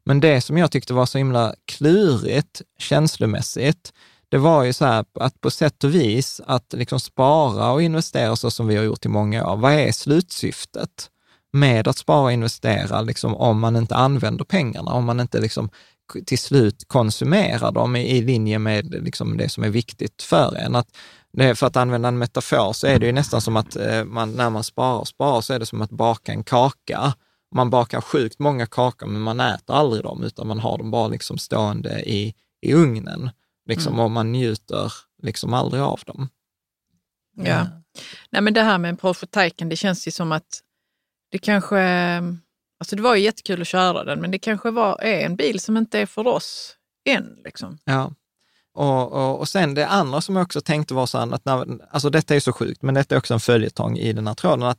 Men det som jag tyckte var så himla klurigt känslomässigt, det var ju så här att på sätt och vis att liksom spara och investera så som vi har gjort i många år. Vad är slutsyftet med att spara och investera liksom, om man inte använder pengarna, om man inte liksom, till slut konsumerar dem i, i linje med liksom, det som är viktigt för en? Att det för att använda en metafor så är det ju nästan som att eh, man, när man sparar och sparar så är det som att baka en kaka. Man bakar sjukt många kakor men man äter aldrig dem utan man har dem bara liksom stående i, i ugnen. Liksom, Mm. Och man njuter liksom aldrig av dem. Ja. Nej, men det här med Taycan, det känns ju som att det kanske... Alltså det var ju jättekul att köra den, men det kanske var, är en bil som inte är för oss än. Liksom. Ja. Och, och, och sen det andra som jag också tänkte var så här, att när, alltså detta är så sjukt, men detta är också en följetong i den här tråden, att,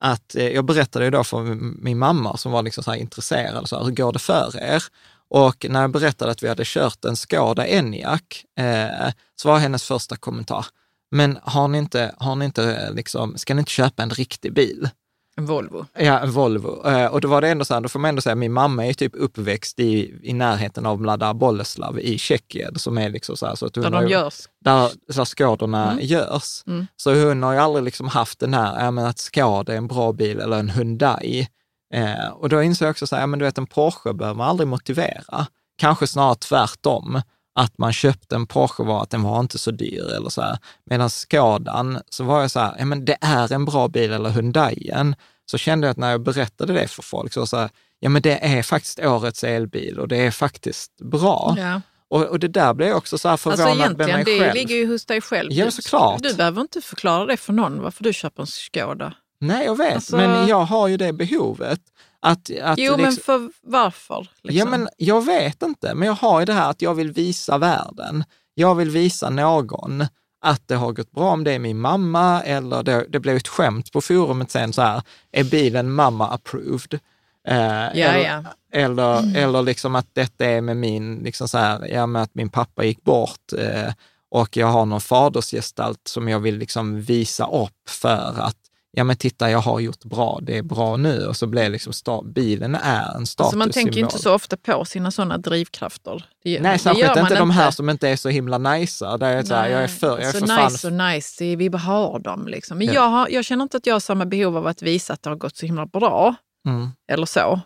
att eh, jag berättade ju då för min mamma som var liksom så här intresserad, så här, hur går det för er? Och när jag berättade att vi hade kört en Skoda Enyaq, eh, så var hennes första kommentar, men har ni inte, har ni inte eh, liksom, ska ni inte köpa en riktig bil? En Volvo. Ja, en Volvo. Eh, Och då var det ändå så här, då får man ändå säga, min mamma är typ uppväxt i, i närheten av Mlada Boleslav i Tjeckien, som är liksom så här, så att Där de ju- görs. där, där Skådorna Mm. görs. Mm. Så hon har ju aldrig liksom haft den här, ja men att Skåda är en bra bil eller en Hyundai. Eh, och då insåg jag också så här, ja men du vet en Porsche behöver man aldrig motivera. Kanske snarare tvärtom, att man köpte en Porsche var att den var inte så dyr eller så här. Medan Skådan, så var jag så här, ja men det är en bra bil eller Hyundaien. Så kände jag att när jag berättade det för folk, så var det så här, ja men det är faktiskt årets elbil och det är faktiskt bra. Ja. Och, och det där blev jag också så här Alltså förvånad med egentligen, mig det själv. ligger ju hos dig själv. Ja, Du- såklart. Du behöver inte förklara det för någon, varför du köper en Skoda. Nej, jag vet, Alltså- men jag har ju det behovet. Att, att Jo, men liksom- för varför? Liksom? Ja, men jag vet inte, men jag har ju det här att jag vill visa världen. Jag vill visa någon att det har gått bra, om det är min mamma eller det, det blev ett skämt på forumet sen så här, är bilen mamma approved? Eh, ja, eller, ja. Eller, eller liksom att detta är med min, liksom så här, ja, med att min pappa gick bort eh, och jag har någon fadersgestalt som jag vill liksom visa upp för att, ja men titta, jag har gjort bra, det är bra nu. Och så blir liksom, bilen är en statussymbol. Alltså man tänker ju inte så ofta på sina sådana drivkrafter. Det, Nej, särskilt inte de här som inte är så himla najsa. Där jag, här, jag är för, jag är så för fan... nice och nice, vi bara har dem. Liksom. Men Ja. jag, har, jag känner inte att jag har samma behov av att visa att det har gått så himla bra. Mm, Eller så.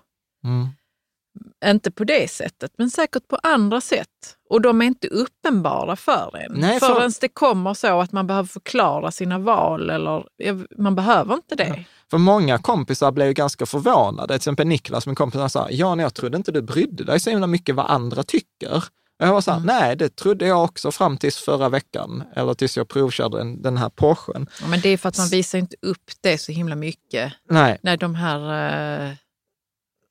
mm. Inte på det sättet, men säkert på andra sätt. Och de är inte uppenbara för en. Nej, för- Förrän det kommer så att man behöver förklara sina val. Eller, man behöver inte det. För många kompisar blev ju ganska förvånade. Till exempel Niklas, min kompis, sa, Jan, jag trodde inte du brydde dig så himla mycket vad andra tycker. Och jag var så här, nej, det trodde jag också fram tills förra veckan, eller tills jag provkörde den, den här Porschen. Ja, men det är för att man visar inte upp det så himla mycket. Nej, Nej, de här eh,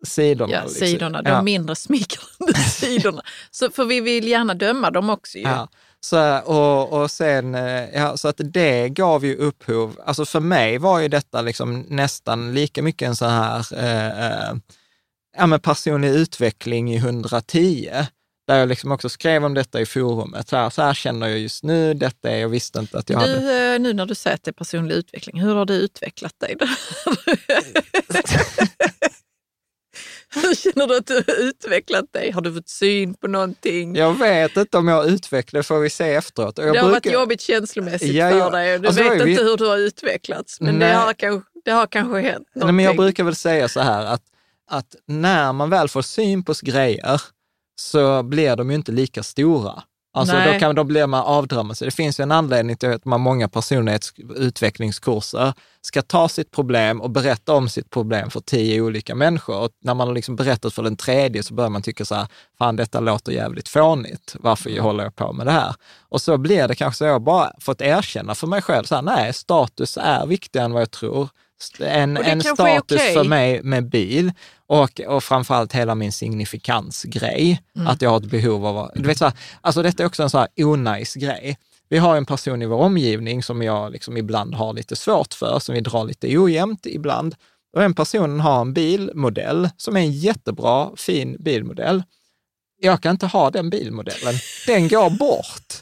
sidorna. ja, liksom. sidorna, de Ja. mindre smickrande sidorna. Så, för vi vill gärna döma dem också ju. Ja. Så, och, och sen, eh, ja, så att det gav ju upphov, alltså för mig var ju detta liksom nästan lika mycket en sån här eh, eh, ja, men personlig utveckling i 110, där jag liksom också skrev om detta i forumet. Så här, så här känner jag just nu, detta är, jag visste inte att jag Du, hade... eh, nu när du säger att det är personlig utveckling, hur har du utvecklat dig? hur känner du att du har utvecklat dig? Har du fått syn på någonting? Jag vet inte om jag utvecklar, får vi se efteråt. Jag det har varit brukar- jobbigt känslomässigt Ja, för ja. dig du Alltså, vet vi- inte hur du har utvecklats. Men det Nej. har, kanske, det har kanske hänt Nej, någonting. men jag brukar väl säga så här att, att när man väl får syn på grejer så blir de ju inte lika stora. Alltså Nej. då, kan, då blir man avdramatiserad. Det finns ju en anledning till att man många personlighetsutvecklingskurser ska ta sitt problem och berätta om sitt problem för tio olika människor. Och när man har liksom berättat för den tredje så börjar man tycka så här, fan detta låter jävligt fånigt, varför Mm. håller jag på med det här? Och så blir det kanske så jag bara fått erkänna för mig själv, så här, nej, status är viktigare än vad jag tror. En, en status okej. för mig med bil och, och framförallt hela min signifikansgrej, Mm. att jag har ett behov av, att- du vet så här, alltså detta är också en så här onajs grej. Vi har en person i vår omgivning som jag liksom ibland har lite svårt för, som vi drar lite ojämnt ibland. Och den personen har en bilmodell som är en jättebra, fin bilmodell. Jag kan inte ha den bilmodellen. Den går bort.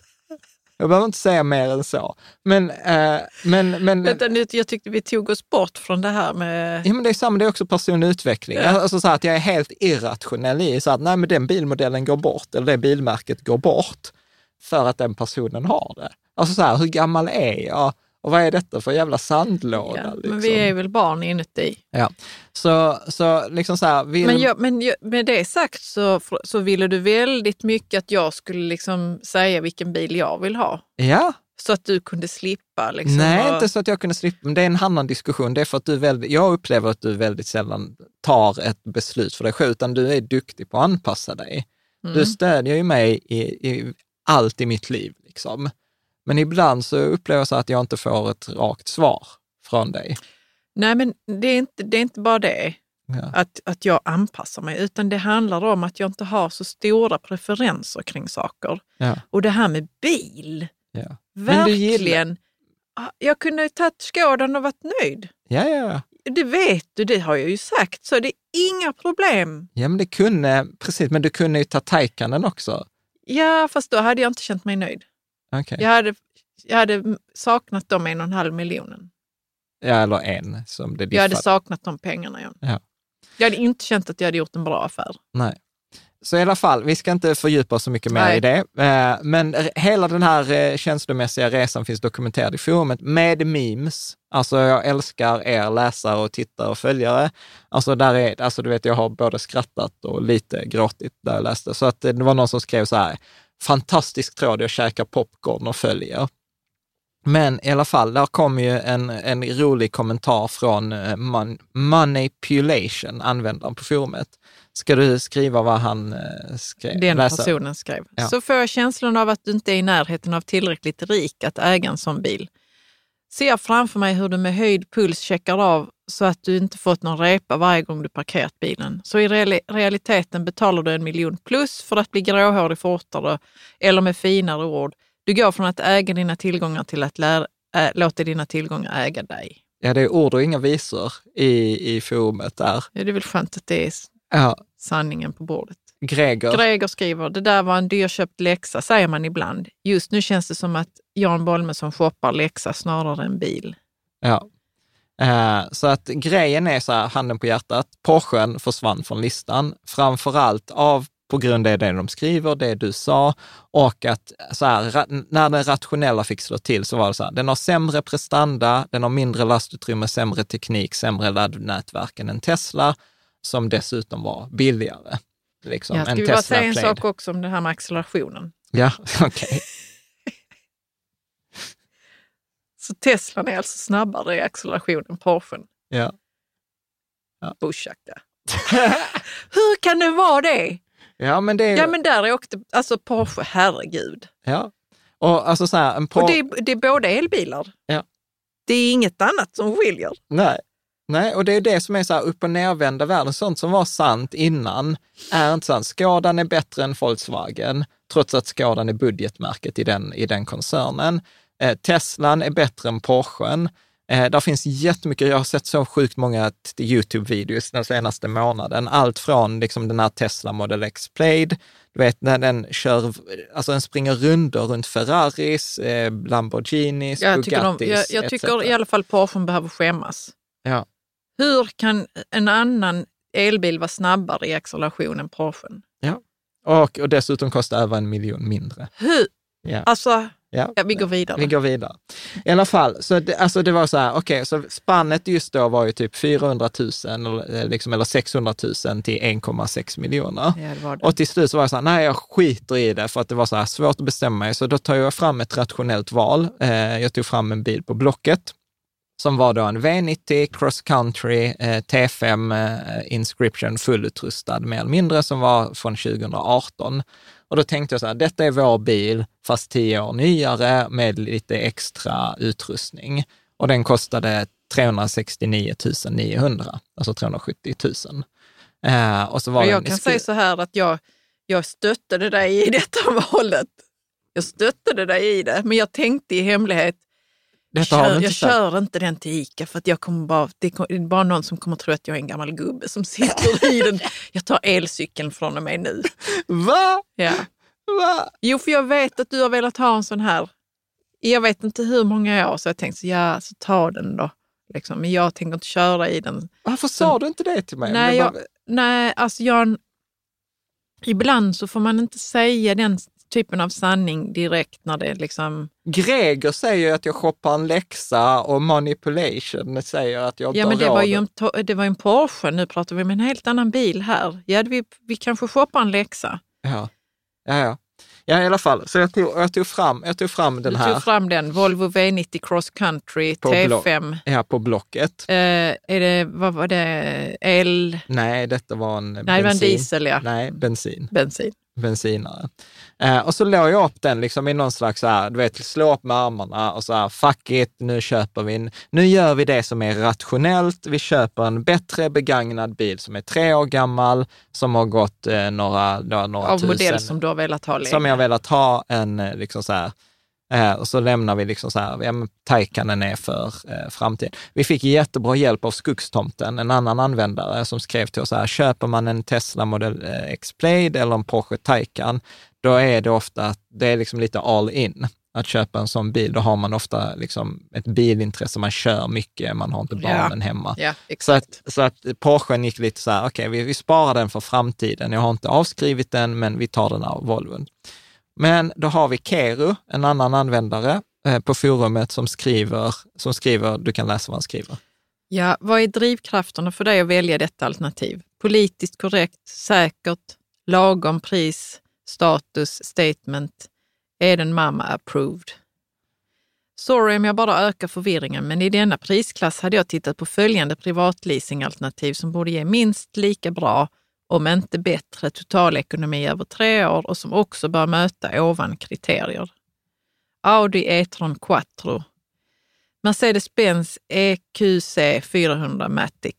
Jag behöver inte säga mer än så. Men, eh, men, men, Vänta, nu, jag tyckte vi tog oss bort från det här med... Ja, men det är samma, det är också personlig utveckling. Alltså så att jag är helt irrationell i så att nej, men den bilmodellen går bort, eller det bilmärket går bort, för att den personen har det. Alltså så här, hur gammal är jag? Och vad är detta för jävla sandlåda? Ja, liksom? men vi är väl barn inuti. ja. Så, så liksom så här, vill... Men, jag, men jag, med det sagt så, så ville du väldigt mycket att jag skulle liksom säga vilken bil jag vill ha. Ja, så att du kunde slippa? Liksom, Nej, och- inte så att jag kunde slippa, men det är en annan diskussion. Det är för att du väldigt, jag upplever att du väldigt sällan tar ett beslut för dig själv, utan du är duktig på att anpassa dig. Mm. Du stödjer ju mig i, i allt i mitt liv. Liksom. Men ibland så upplever jag så att jag inte får ett rakt svar från dig. Nej, men det är inte, det är inte bara det, Ja. att, att jag anpassar mig, utan det handlar om att jag inte har så stora preferenser kring saker. Ja. Och det här med bil, Ja. Verkligen. Ah, Jag kunde ha tagit Skådan och varit nöjd. Ja, ja. Det vet du, det har jag ju sagt, så det är inga problem. Ja, men det kunde, precis, men du kunde ju ta Taycanen också. Ja, fast då hade jag inte känt mig nöjd. Okej. Jag, hade, jag hade saknat de en och en halv miljonen. Ja, eller en som det Jag hade diffade. saknat de pengarna. John. Ja. Jag hade inte känt att jag hade gjort en bra affär. Nej. Så i alla fall, vi ska inte fördjupa oss så mycket mer Nej. i det. Eh, Men hela den här eh, känslomässiga resan finns dokumenterad i forumet med memes. Alltså jag älskar er läsare och tittare och följare. Alltså där är, alltså du vet, jag har både skrattat och lite gråtit där jag läste. Så att eh, det var någon som skrev så här, fantastisk tråd, jag käkar popcorn och följer. Men i alla fall, där kom ju en, en rolig kommentar från eh, Man, Manipulation, användaren på forumet. Ska du skriva vad han eh, skrev? Den Läsa? personen skrev. Ja. Så får jag känslan av att du inte är i närheten av tillräckligt rik att äga en sån bil. Ser framför mig hur du med höjd puls checkar av så att du inte fått någon repa varje gång du parkerat bilen. Så i reali- realiteten betalar du en miljon plus för att bli gråhårig fortare eller med finare ord. Du går från att äga dina tillgångar till att lära, äh, låta dina tillgångar äga dig. Ja, det är ord och inga visor i, i forumet där. Ja, det är väl skönt att det är Ja, sanningen på bordet. Greger. Greger skriver, det där var en dyrköpt läxa, säger man ibland. Just nu känns det som att Jan Bolmesson shoppar läxa snarare än bil. Ja. Eh, så att grejen är så här, handen på hjärtat, Porschen försvann från listan, framför allt av på grund av det de skriver, det du sa, och att så här, när den rationella fick slå till så var det så här, den har sämre prestanda, den har mindre lastutrymme, sämre teknik, sämre laddnätverk än en Tesla, som dessutom var billigare. Liksom, Jag en skulle bara säga en sak också om det här med accelerationen. Ja, okej. Så Teslan är alltså snabbare i acceleration än Porschen. Ja. Bushacka. Hur kan det vara det? ja, men det. Ja men där åkte, alltså Porsche, herregud. ja. Och alltså så här, en Och Por- det är, det är båda elbilar. Ja. Det är inget annat som skiljer. Nej. Nej, och det är det som är så här upp och nervända världen. Sånt som var sant innan är inte sant. Skadan är bättre än Volkswagen, trots att Skadan är budgetmärket i den, i den koncernen. Eh, Teslan är bättre än Porschen. Eh, där finns jättemycket, jag har sett så sjukt många YouTube-videos den senaste månaden. Allt från liksom den här Tesla Model X Plaid, du vet när den kör, alltså den springer runder runt Ferraris, eh, Lamborghinis, Jag tycker, de, Bugattis, jag, jag tycker i alla fall Porschen behöver skämmas. Ja. Hur kan en annan elbil vara snabbare i acceleration än Porschen? Och, och dessutom kostar över en miljon mindre. Hur? Ja. Alltså, Ja. ja, vi går vidare. Vi går vidare. I alla fall, så det, alltså det var så här, okej, så spannet just då var ju typ 400 000 eller, eh, liksom, eller 600 000 till 1,6 miljoner. Ja, det var det. Och till slut så var jag så här, nej jag skiter i det för att det var så här svårt att bestämma mig. Så då tar jag fram ett rationellt val. Eh, jag tog fram en bil på Blocket som var då en V90 Cross Country eh, T5 eh, Inscription fullutrustad mer eller mindre som var från 2018. Och då tänkte jag så här, detta är vår bil fast tio år nyare med lite extra utrustning. Och den kostade 369 900, alltså 370 000. Eh, och så var Och jag kan säga så här att jag, jag stöttade dig i detta valet. Jag stöttade dig i det, men jag tänkte i hemlighet, Detta kör, jag sagt. kör inte den till Ica för att jag kommer bara, det är bara någon som kommer tro att jag är en gammal gubbe som sitter i den. Jag tar elcykeln från och med nu. Va? Ja. Va? Jo, för jag vet att du har velat ha en sån här. Jag vet inte hur många år, så jag tänkte så, ja, så ta den då. Liksom. Men jag tänker inte köra i den. Varför sa du inte det till mig? Nej, jag, var- nej, alltså Jan, ibland så får man inte säga den typen av sanning direkt när det liksom... Greger säger att jag shoppar en läxa och manipulation säger att jag inte Ja, men det var ju en, det var en Porsche, nu pratar vi om en helt annan bil här. Ja, vi, vi kanske shoppar en läxa. Ja. Ja, ja. Ja, i alla fall. Så jag tog, jag tog, fram, jag tog fram den Du här. tog fram den, Volvo V90 Cross Country På T5. Ja, på Blocket. Eh, är det, vad var det, el? Nej, detta var en Nej, det var en bensin. diesel, ja. Nej, bensin. Bensin. Bensinare. Eh, och så låg jag upp den liksom i någon slags så här, du vet, slå upp med armarna och så här, fuck it, nu köper vi, en, nu gör vi det som är rationellt. Vi köper en bättre begagnad bil som är tre år gammal, som har gått eh, några, några, några Av tusen. modell som du har velat ha länge. som jag velat ha en, eh, liksom så här, eh, och så lämnar vi liksom så här, ja, men Taycanen är för eh, framtiden. Vi fick jättebra hjälp av Skogstomten, en annan användare som skrev till oss så här, köper man en Tesla Model X-Blade eller en Porsche Taycan, då är det ofta, att det är liksom lite all in. Att köpa en sån bil, då har man ofta liksom ett bilintresse, man kör mycket, man har inte Ja. barnen hemma. Ja, Så att, så att Porschen gick lite så här, okej, vi, vi sparar den för framtiden. Jag har inte avskrivit den, men vi tar den av Volvon. Men då har vi Keru, en annan användare eh, på forumet som skriver, som skriver, du kan läsa vad han skriver. Ja, vad är drivkrafterna för dig att välja detta alternativ? Politiskt korrekt, säkert, lagom pris, status, statement. Är den mamma approved? Sorry om jag bara ökar förvirringen, men i denna prisklass hade jag tittat på följande privatleasingalternativ som borde ge minst lika bra, om inte bättre, totalekonomi över tre år och som också bör möta ovan kriterier. Audi E-tron Quattro, Mercedes-Benz EQC 400 Matic,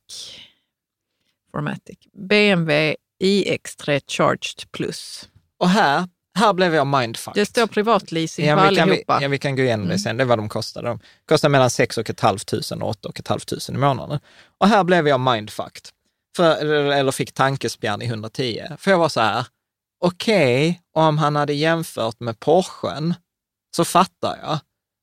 Formatic, BMW iX3 Charged Plus. Och här, här blev jag mindfucked. Det står privatleasing på vi kan, vi, allihopa. ja, vi kan gå igenom det sen, det är vad de kostar. De kostar mellan 6 500 och 8 500 i månaden. Och här blev jag mindfucked. För, eller, eller fick tankespjärn i 110. För jag var så här, okej, om han hade jämfört med Porschen så fattar jag.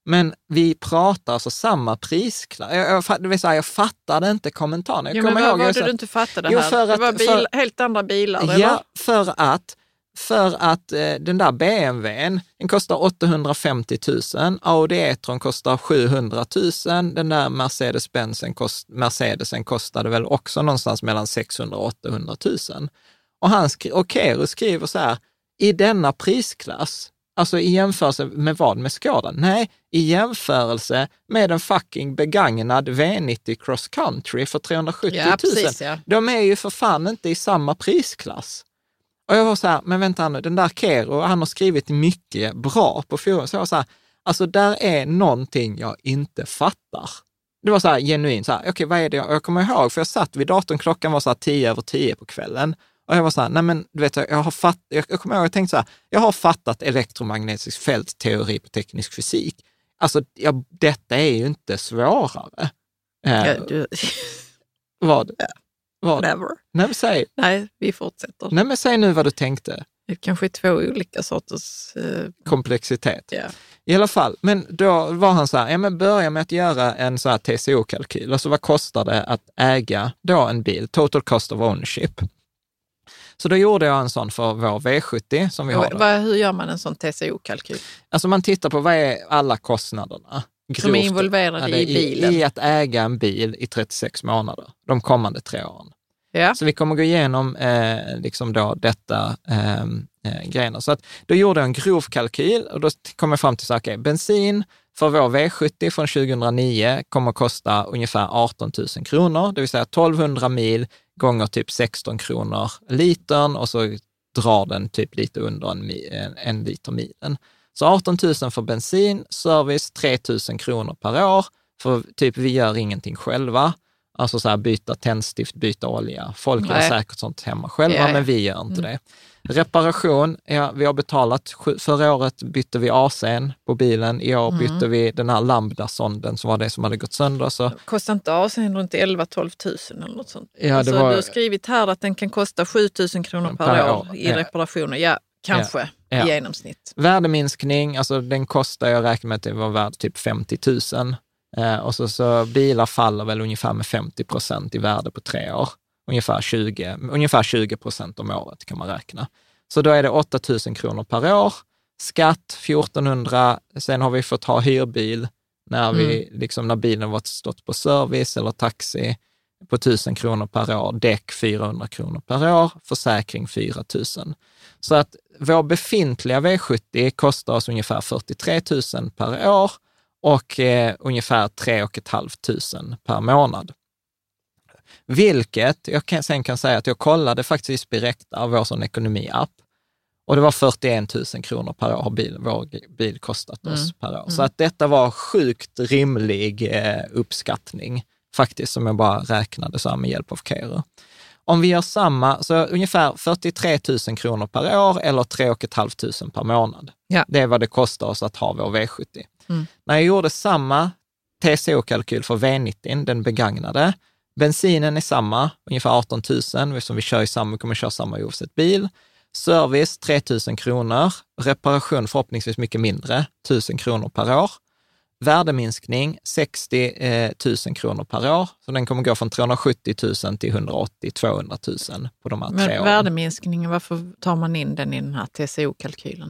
Men vi pratar alltså samma prisklass. Jag, jag, fatt- det vill säga, jag fattade inte kommentaren. Jag Ja, men vad var det du inte fattade Jo, här? för det att- var bil, för- helt andra bilar, eller? Ja, för att, för att eh, den där BMWn, den kostar 850 000, Audi E-tron kostar 700 000, den där Mercedes-Benzen kost, Mercedesen kostade väl också någonstans mellan 600 och 800 000. Och, han skri- och Kero skriver så här, i denna prisklass, alltså i jämförelse med vad? Med Skoda? Nej, i jämförelse med en fucking begagnad V90 Cross Country för 370 000. Ja, precis, ja. De är ju för fan inte i samma prisklass. Och jag var så här, men vänta nu, den där Kero, han har skrivit mycket bra på forum. Så jag var så här, alltså där är någonting jag inte fattar. Det var så här genuint, så här, okej vad är det jag, jag kommer ihåg, för jag satt vid datorn, klockan var så här tio över tio på kvällen. Och jag var så här, nej men du vet, jag har fatt, jag, jag kommer ihåg, jag tänkte så här, jag har fattat elektromagnetisk fältteori på teknisk fysik. Alltså, ja, detta är ju inte svårare. Eh, Ja, du, vad? Vad? whatever. Nej, men säg, Nej, vi fortsätter. nej, men säg nu vad du tänkte. Det kanske är två olika sorters... eh, Komplexitet. ja. I alla fall, men då var han så här, ja men börja med att göra en så här TCO-kalkyl. Alltså vad kostar det att äga då en bil? Total cost of ownership. Så då gjorde jag en sån för vår V70 som vi har. Vad- hur gör man en sån TCO-kalkyl? Alltså man tittar på vad är alla kostnaderna? Som är grovt, involverade är i bilen. I att äga en bil i 36 månader, de kommande tre åren. Ja. Så vi kommer gå igenom eh, liksom då detta eh, eh, grejerna. Så att då gjorde jag en grov kalkyl och då kom jag fram till så här, okej, bensin för vår V70 från 2009 kommer att kosta ungefär 18 000 kronor, det vill säga 1200 mil gånger typ 16 kronor litern och så drar den typ lite under en, en liter milen. Så 18 000 för bensin, service 3 000 kronor per år, för typ vi gör ingenting själva. Alltså så här byta tändstift, byta olja. Folk gör Nej. säkert sånt hemma själva, Ja, ja. men vi gör inte det. Reparation, ja, vi har betalat. Förra året bytte vi AC'n på bilen. I år bytte vi den här lambda-sonden som var det som hade gått sönder. Så Kostar inte AC'n runt 11-12 tusen eller något sånt? Ja, alltså, var- Du har skrivit här att den kan kosta 7 000 kronor per, Per år, år, i reparationer. Ja, kanske Ja. i genomsnitt. Värdeminskning, alltså den kostar, jag räknar med att det var värd typ 50 000. Eh, och så, så bilar faller väl ungefär med 50 procent i värde på tre år. Ungefär 20, ungefär 20 procent om året kan man räkna. Så då är det 8 000 kronor per år. Skatt 1400, sen har vi fått ha hyrbil när, vi, liksom, när bilen varit stått på service eller taxi. på 1000 kronor per år, däck 400 kronor per år, försäkring 4 000. Så att vår befintliga V70 kostar oss ungefär 43 000 per år och eh, ungefär 3 500 per månad. Vilket jag kan, sen kan säga att jag kollade faktiskt Birekta, vår sån ekonomiapp, och det var 41 000 kronor per år har bil, vår bil kostat oss mm. per år. Så att detta var sjukt rimlig eh, uppskattning faktiskt, som jag bara räknade så här med hjälp av Kero. Om vi gör samma, så ungefär 43 000 kronor per år eller 3 500 per månad. Ja. Det är vad det kostar oss att ha vår V70. Mm. När jag gjorde samma TCO-kalkyl för V90, den begagnade, bensinen är samma, ungefär 18 000, eftersom vi kör i samma, kommer köra samma oavsett bil. Service 3 000 kronor, reparation förhoppningsvis mycket mindre, 1 000 kronor per år. Värdeminskning 60 eh, 000 kronor per år, så den kommer gå från 370 000 till 180 200 000 på de här Men tre åren. Värdeminskningen, varför tar man in den i den här TCO-kalkylen?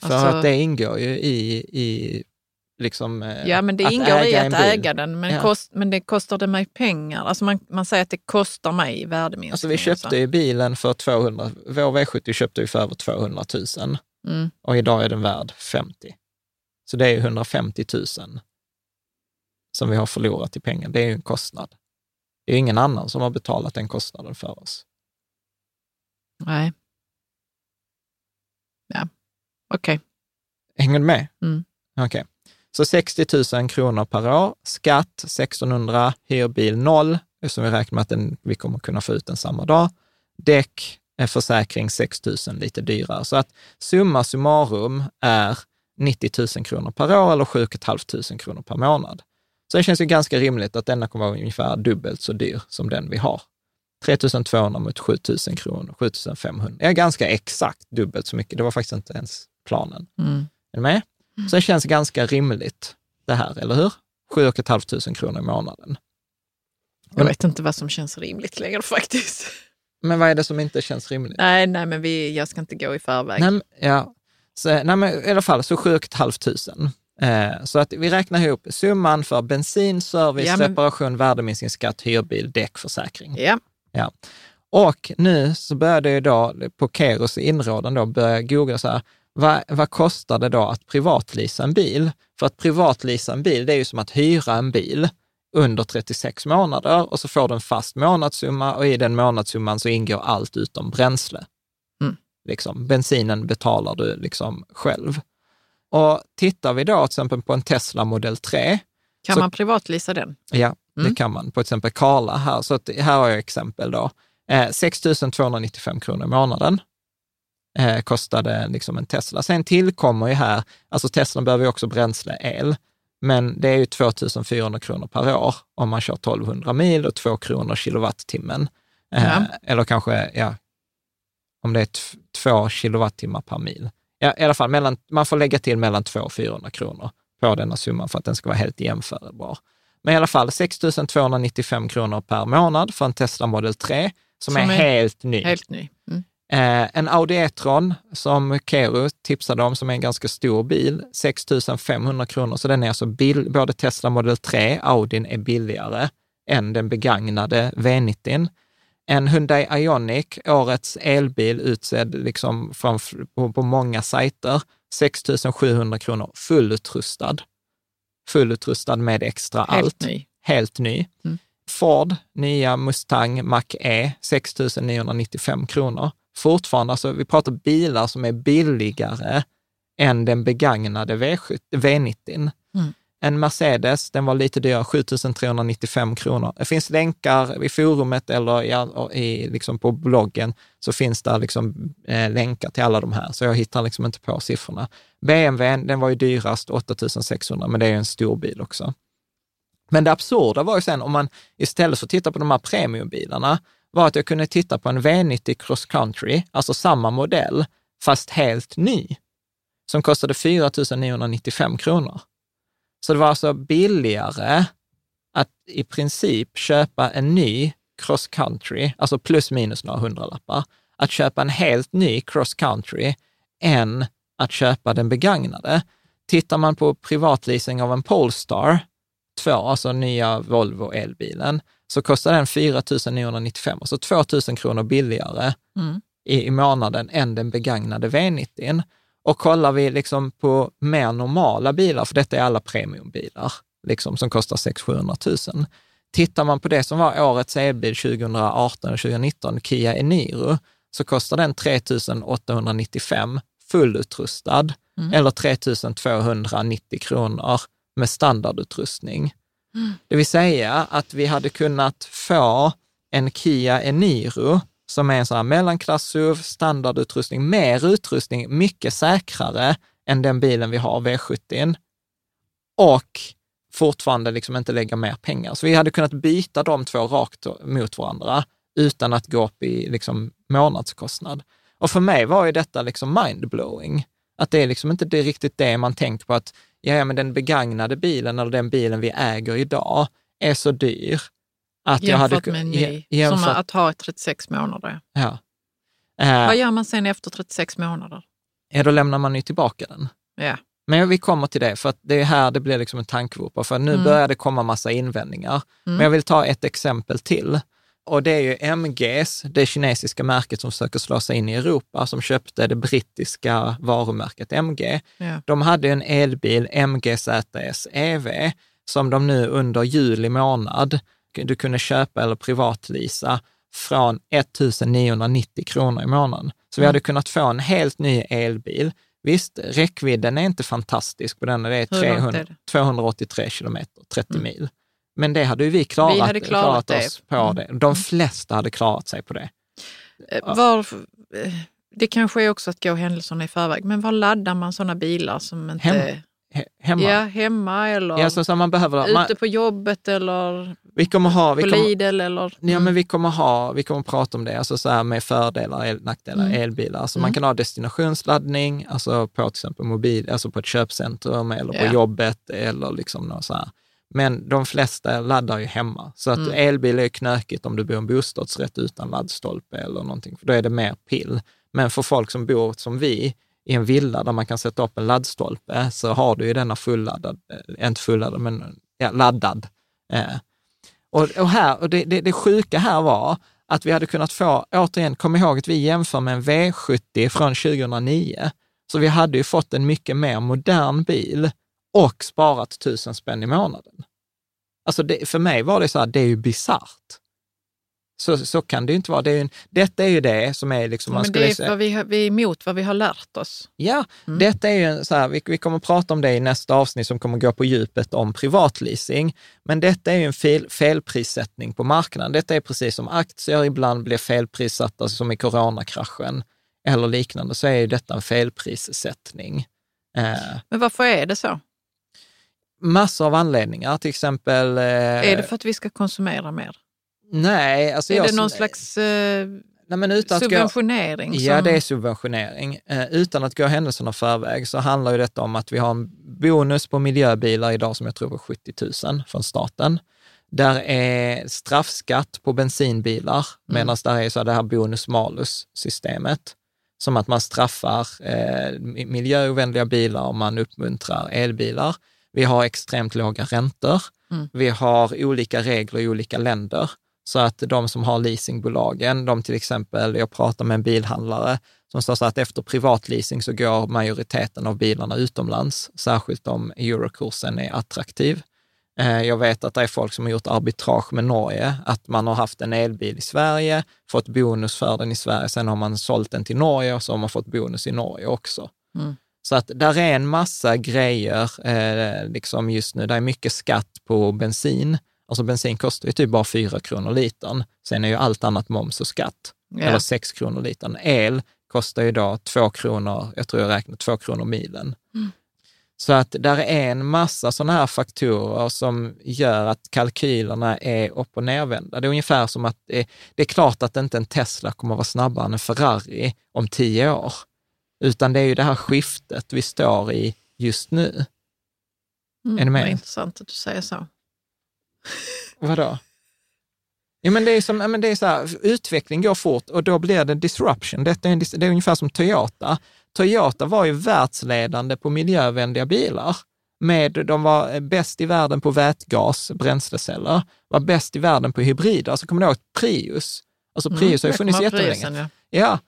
För Alltså- att det ingår ju i, i liksom, eh, Ja, men det att ingår i äga en att äga den. Men, Ja. kost, men det kostar det mig pengar. Alltså man, man säger att det kostar mig värdeminskning. Alltså vi köpte ju bilen för 200, vår V70 köpte vi för över 200 000 Mm. och idag är den värd 50. Så det är ju 150 000 som vi har förlorat i pengar. Det är ju en kostnad. Det är ju ingen annan som har betalat den kostnaden för oss. Nej. Okej. Hänger du med? Mm. Okej. Så 60 000 kronor per år, skatt 1600, hyrbil 0, eftersom vi räknar med att den, vi kommer kunna få ut den samma dag. Däck, en försäkring 6 000, lite dyrare. Så att summa summarum är 90 000 kronor per år eller 7 500 kronor per månad. Så det känns ju ganska rimligt att denna kommer vara ungefär dubbelt så dyr som den vi har. 3 200 mot 7 000 kronor, 7 500. Ja, ganska exakt dubbelt så mycket. Det var faktiskt inte ens planen. Mm. Är du med? Så det känns ganska rimligt det här, eller hur? 7 500 kronor i månaden. Jag vet inte vad som känns rimligt längre faktiskt. Men vad är det som inte känns rimligt? Nej, nej men vi, jag ska inte gå i förväg. Nej, ja. så, nej, men i alla fall så 7 500. Eh, så att vi räknar ihop summan för bensin, service, Ja, men- reparation, värdeminskningsskatt, hyrbil, däckförsäkring. Ja, Ja. Och nu så började jag då på Keros inrådan då börja googla så här, vad, vad kostar det då att privatlisa en bil? För att privatlisa en bil, det är ju som att hyra en bil under 36 månader och så får du en fast månadssumma och i den månadssumman så ingår allt utom bränsle. Mm. Liksom, bensinen betalar du liksom själv. Och tittar vi då till exempel på en Tesla Model 3, kan Så- man privatlisa den? Ja, Mm. det kan man. På till exempel Karla här. Så att, här har jag exempel då. Eh, 6 295 kronor i månaden eh, kostade liksom en Tesla. Sen tillkommer ju här, alltså Tesla behöver ju också bränsle, el, men det är ju 2 400 kronor per år om man kör 1200 mil och 2 kronor kilowattimmen. Eh, Ja. Eller kanske, ja, om det är 2 kilowattimmar per mil. Ja, I alla fall, mellan, man får lägga till mellan 200 och 400 kronor på denna summan för att den ska vara helt jämförbar. Men i alla fall 6 295 kronor per månad för en Tesla Model 3 som, Som är, är helt ny. Helt ny. Mm. Eh, en Audi E-tron som Kero tipsade om, som är en ganska stor bil, 6 500 kronor. Så den är alltså bill, både Tesla Model 3, Audin är billigare än den begagnade V90. En Hyundai Ioniq, årets elbil utsedd liksom från, på, på många sajter, 6 700 kronor, fullutrustad. Fullutrustad med extra Helt allt. ny. Helt ny. Mm. Ford, nya Mustang Mach-E, 6 995 kronor. Fortfarande, alltså vi pratar bilar som är billigare än den begagnade V70, V90. Mm. En Mercedes, den var lite dyrare, 7 395 kronor. Det finns länkar i forumet eller i, i, liksom på bloggen, så finns det liksom, eh, länkar till alla de här, så jag hittar liksom inte på siffrorna. BMW, den var ju dyrast, 8 600, men det är ju en stor bil också. Men det absurda var ju sen, om man istället för att titta på de här premiumbilarna, var att jag kunde titta på en V90 Cross Country, alltså samma modell, fast helt ny, som kostade 4 995 kronor. Så det var alltså billigare att i princip köpa en ny cross country, alltså plus minus några hundralappar, att köpa en helt ny cross country än att köpa den begagnade. Tittar man på privatleasing av en Polestar 2, alltså nya Volvo elbilen, så kostar den 4 995, alltså 2 000 kronor billigare Mm. i, i månaden än den begagnade V90. Och kollar vi liksom på mer normala bilar, för detta är alla premiumbilar, liksom, som kostar 600-700 000. Tittar man på det som var årets elbil 2018 och 2019, Kia Eniro, så kostar den 3 895 fullutrustad eller 3 290 kronor med standardutrustning. Det vill säga att vi hade kunnat få en Kia Eniro som är en sån här mellanklass-SUV, standardutrustning, mer utrustning, mycket säkrare än den bilen vi har, V70, och fortfarande liksom inte lägga mer pengar. Så vi hade kunnat byta de två rakt mot varandra utan att gå upp i liksom månadskostnad. Och för mig var ju detta liksom mindblowing. Att det är liksom inte det riktigt det man tänker på att ja, men den begagnade bilen eller den bilen vi äger idag är så dyr. Att jag hade, Jämfört med en ny. jämfört- Som att ha i 36 månader. ja. Eh, Vad gör man sen efter 36 månader? ja, då lämnar man ju tillbaka den. Ja. Men vi kommer till det, för att det är här det blir liksom en tankevurpa, för nu Mm. börjar det komma massa invändningar. Men jag vill ta ett exempel till. Och det är ju MGs, det kinesiska märket som försöker slå sig in i Europa, som köpte det brittiska varumärket MG. Ja. De hade en elbil, MGZS EV, som de nu under juli månad du kunde köpa eller privatlisa från 1 990 kronor i månaden. Så vi hade kunnat få en helt ny elbil. Visst, räckvidden är inte fantastisk på den, det är, Hur långt 300, är det? 283 kilometer, 30 mil. Men det hade ju vi klarat, Vi hade klarat det. oss på Mm. det. De flesta hade klarat sig på det. Eh, Var, eh, det kanske är också att gå händelserna i förväg, men var laddar man sådana bilar som inte... Hemma. He- hemma. Ja, hemma eller Ja, så, så man behöver, man, ute på jobbet eller vi kommer ha, vi på kommer, Lidl eller... Ja, men vi kommer ha, vi kommer prata om det, alltså så här med fördelar och nackdelar Mm. elbilar. Alltså man kan ha destinationsladdning, alltså på till exempel mobil, alltså på ett köpcentrum eller på jobbet eller liksom något så här. Men de flesta laddar ju hemma. Så att Mm. elbil är knökigt om du bor i en bostadsrätt utan laddstolpe eller någonting, för då är det mer pill. Men för folk som bor som vi, i en villa där man kan sätta upp en laddstolpe, så har du ju denna fulladdad, eh, inte fulladdad, men ja, laddad. Eh, och, och, här, och det, det, det sjuka här var att vi hade kunnat få, återigen, kom ihåg att vi jämför med en V70 från 2009. Så vi hade ju fått en mycket mer modern bil och sparat tusen spänn i månaden. Alltså det, för mig var det så här, det är ju bisarrt. Så, så kan det ju inte vara. Det är ju, en- detta är ju det som är liksom, Ja, man skulle det är säga, vi, har- vi är emot vad vi har lärt oss. Ja, Mm. detta är ju en så här, vi, vi kommer att prata om det i nästa avsnitt som kommer gå på djupet om privatleasing. Men detta är ju en fel, felprissättning på marknaden. Detta är precis som aktier ibland blir felprissatta som i coronakraschen eller liknande, så är ju detta en felprissättning. Eh, Men varför är det så? Massor av anledningar, till exempel... Eh, Är det för att vi ska konsumera mer? Nej, alltså är jag, det någon slags... Eh, Nej, men utan att gå, subventionering. Ja, som- det är subventionering. Eh, utan att gå händelserna förväg så handlar ju detta om att vi har en bonus på miljöbilar idag som jag tror var 70 000 från staten. Där är straffskatt på bensinbilar, medan där är så det här bonus-malus-systemet. Som att man straffar eh, miljöovänliga bilar om man uppmuntrar elbilar. Vi har extremt låga räntor. Vi har olika regler i olika länder. Så att de som har leasingbolagen, de till exempel, jag pratar med en bilhandlare som sa så att efter privatleasing så går majoriteten av bilarna utomlands, särskilt om eurokursen är attraktiv. Eh, Jag vet att det är folk som har gjort arbitrage med Norge, att man har haft en elbil i Sverige, fått bonus för den i Sverige, sen har man sålt den till Norge och så har man fått bonus i Norge också. Så att där är en massa grejer eh, liksom just nu. Det är mycket skatt på bensin. Alltså bensin kostar ju typ bara 4 kronor litern. Sen är ju allt annat moms och skatt. Ja. Eller 6 kronor litern. El kostar ju idag 2 kronor, jag tror jag räknar 2 kronor milen. Så att där är en massa sådana här faktorer som gör att kalkylerna är upp och nervända. Det är ungefär som att det, det är klart att inte en Tesla kommer att vara snabbare än en Ferrari om tio år. Utan det är ju det här skiftet vi står i just nu. Mm, Är ni med? Vad intressant att du säger så. Vadå? Ja, men det är, som, men det är så här, utveckling går fort och då blir det disruption. Detta är, en, det är ungefär som Toyota. Toyota var ju världsledande på miljövänliga bilar. Med, de var bäst i världen på vätgas, bränsleceller, var bäst i världen på hybrider. Alltså kommer du ihåg Prius? Alltså Prius har ju funnits jättelänge. Ja. Ja,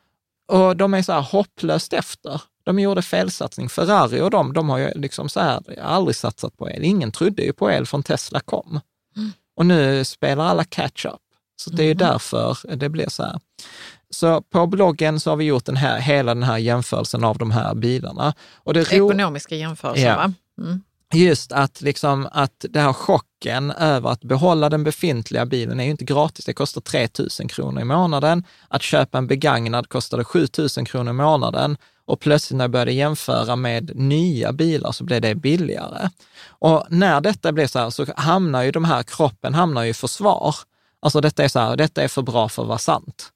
och de är så här hopplöst efter. De gjorde felsatsning. Ferrari och de, de har ju liksom så här, aldrig satsat på el. Ingen trodde ju på el från Tesla kom. Och nu spelar alla catch up. Så det är ju därför det blir så här. Så på bloggen så har vi gjort den här, hela den här jämförelsen av de här bilarna. Och det Ekonomiska jämförelser, Ja. va? Mm. Just att, liksom, att det här chocken över att behålla den befintliga bilen är ju inte gratis. Det kostar 3 000 kronor i månaden. Att köpa en begagnad kostade 7 000 kronor i månaden. Och plötsligt när jag började jämföra med nya bilar så blev det billigare. Och när detta blev så här så hamnar ju de här, kroppen hamnar ju i försvar. Alltså detta är så här, detta är för bra för att vara sant.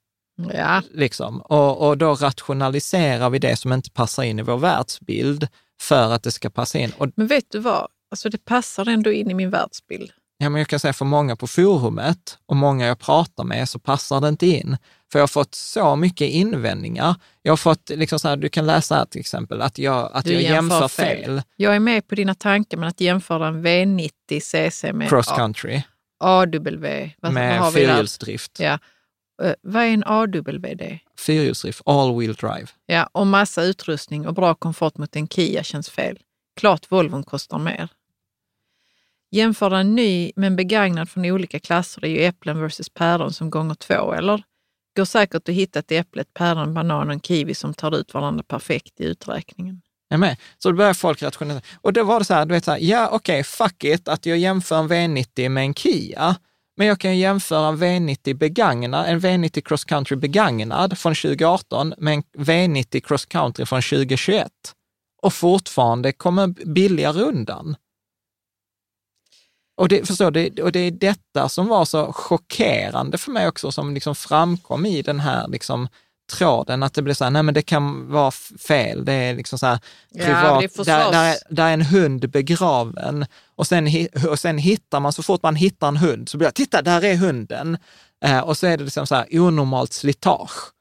Ja, Liksom. Och, och då rationaliserar vi det som inte passar in i vår världsbild för att det ska passa in. Och men vet du vad? Alltså det passar ändå in i min världsbild. Ja, men jag kan säga för många på forumet och många jag pratar med så passar det inte in. För jag har fått så mycket invändningar. Jag har fått, liksom så här, du kan läsa här till exempel, att jag, att Du jag jämför jämför fel. fel. Jag är med på dina tankar, men att jämföra en V90 CC med Cross country AW, vad, med fyrhjulsdrift. Ja. Eh, vad är en AWD? Fyrhjulsdrift, all wheel drive. Ja, och massa utrustning och bra komfort mot en Kia känns fel. Klart Volvon kostar mer. Jämföra en ny med en begagnad från olika klasser är ju äpplen versus päron som gånger två, eller? Går säkert att hitta ett äpple, ett päron, banan och kiwi som tar ut varandra perfekt i uträkningen. Är med? Så då börjar folk rationalisera. Och då var det så här, du vet så här, ja okej, fuck it, att jag jämför en V90 med en Kia. Men jag kan ju jämföra en V90 begagnad, en V90 Cross Country begagnad från 2018 med en V90 Cross Country från 2021 och fortfarande kommer billigare undan. Och det, förstår, det, och det är detta som var så chockerande för mig också, som liksom framkom i den här liksom, tråden, att det blev så här, nej men det kan vara fel, det är liksom så här, Ja, privat, försvars- där, där, är, där är en hund begraven och sen, och sen hittar man, så fort man hittar en hund, så blir det, titta, där är hunden. Eh, och så är det liksom så här, onormalt slitage.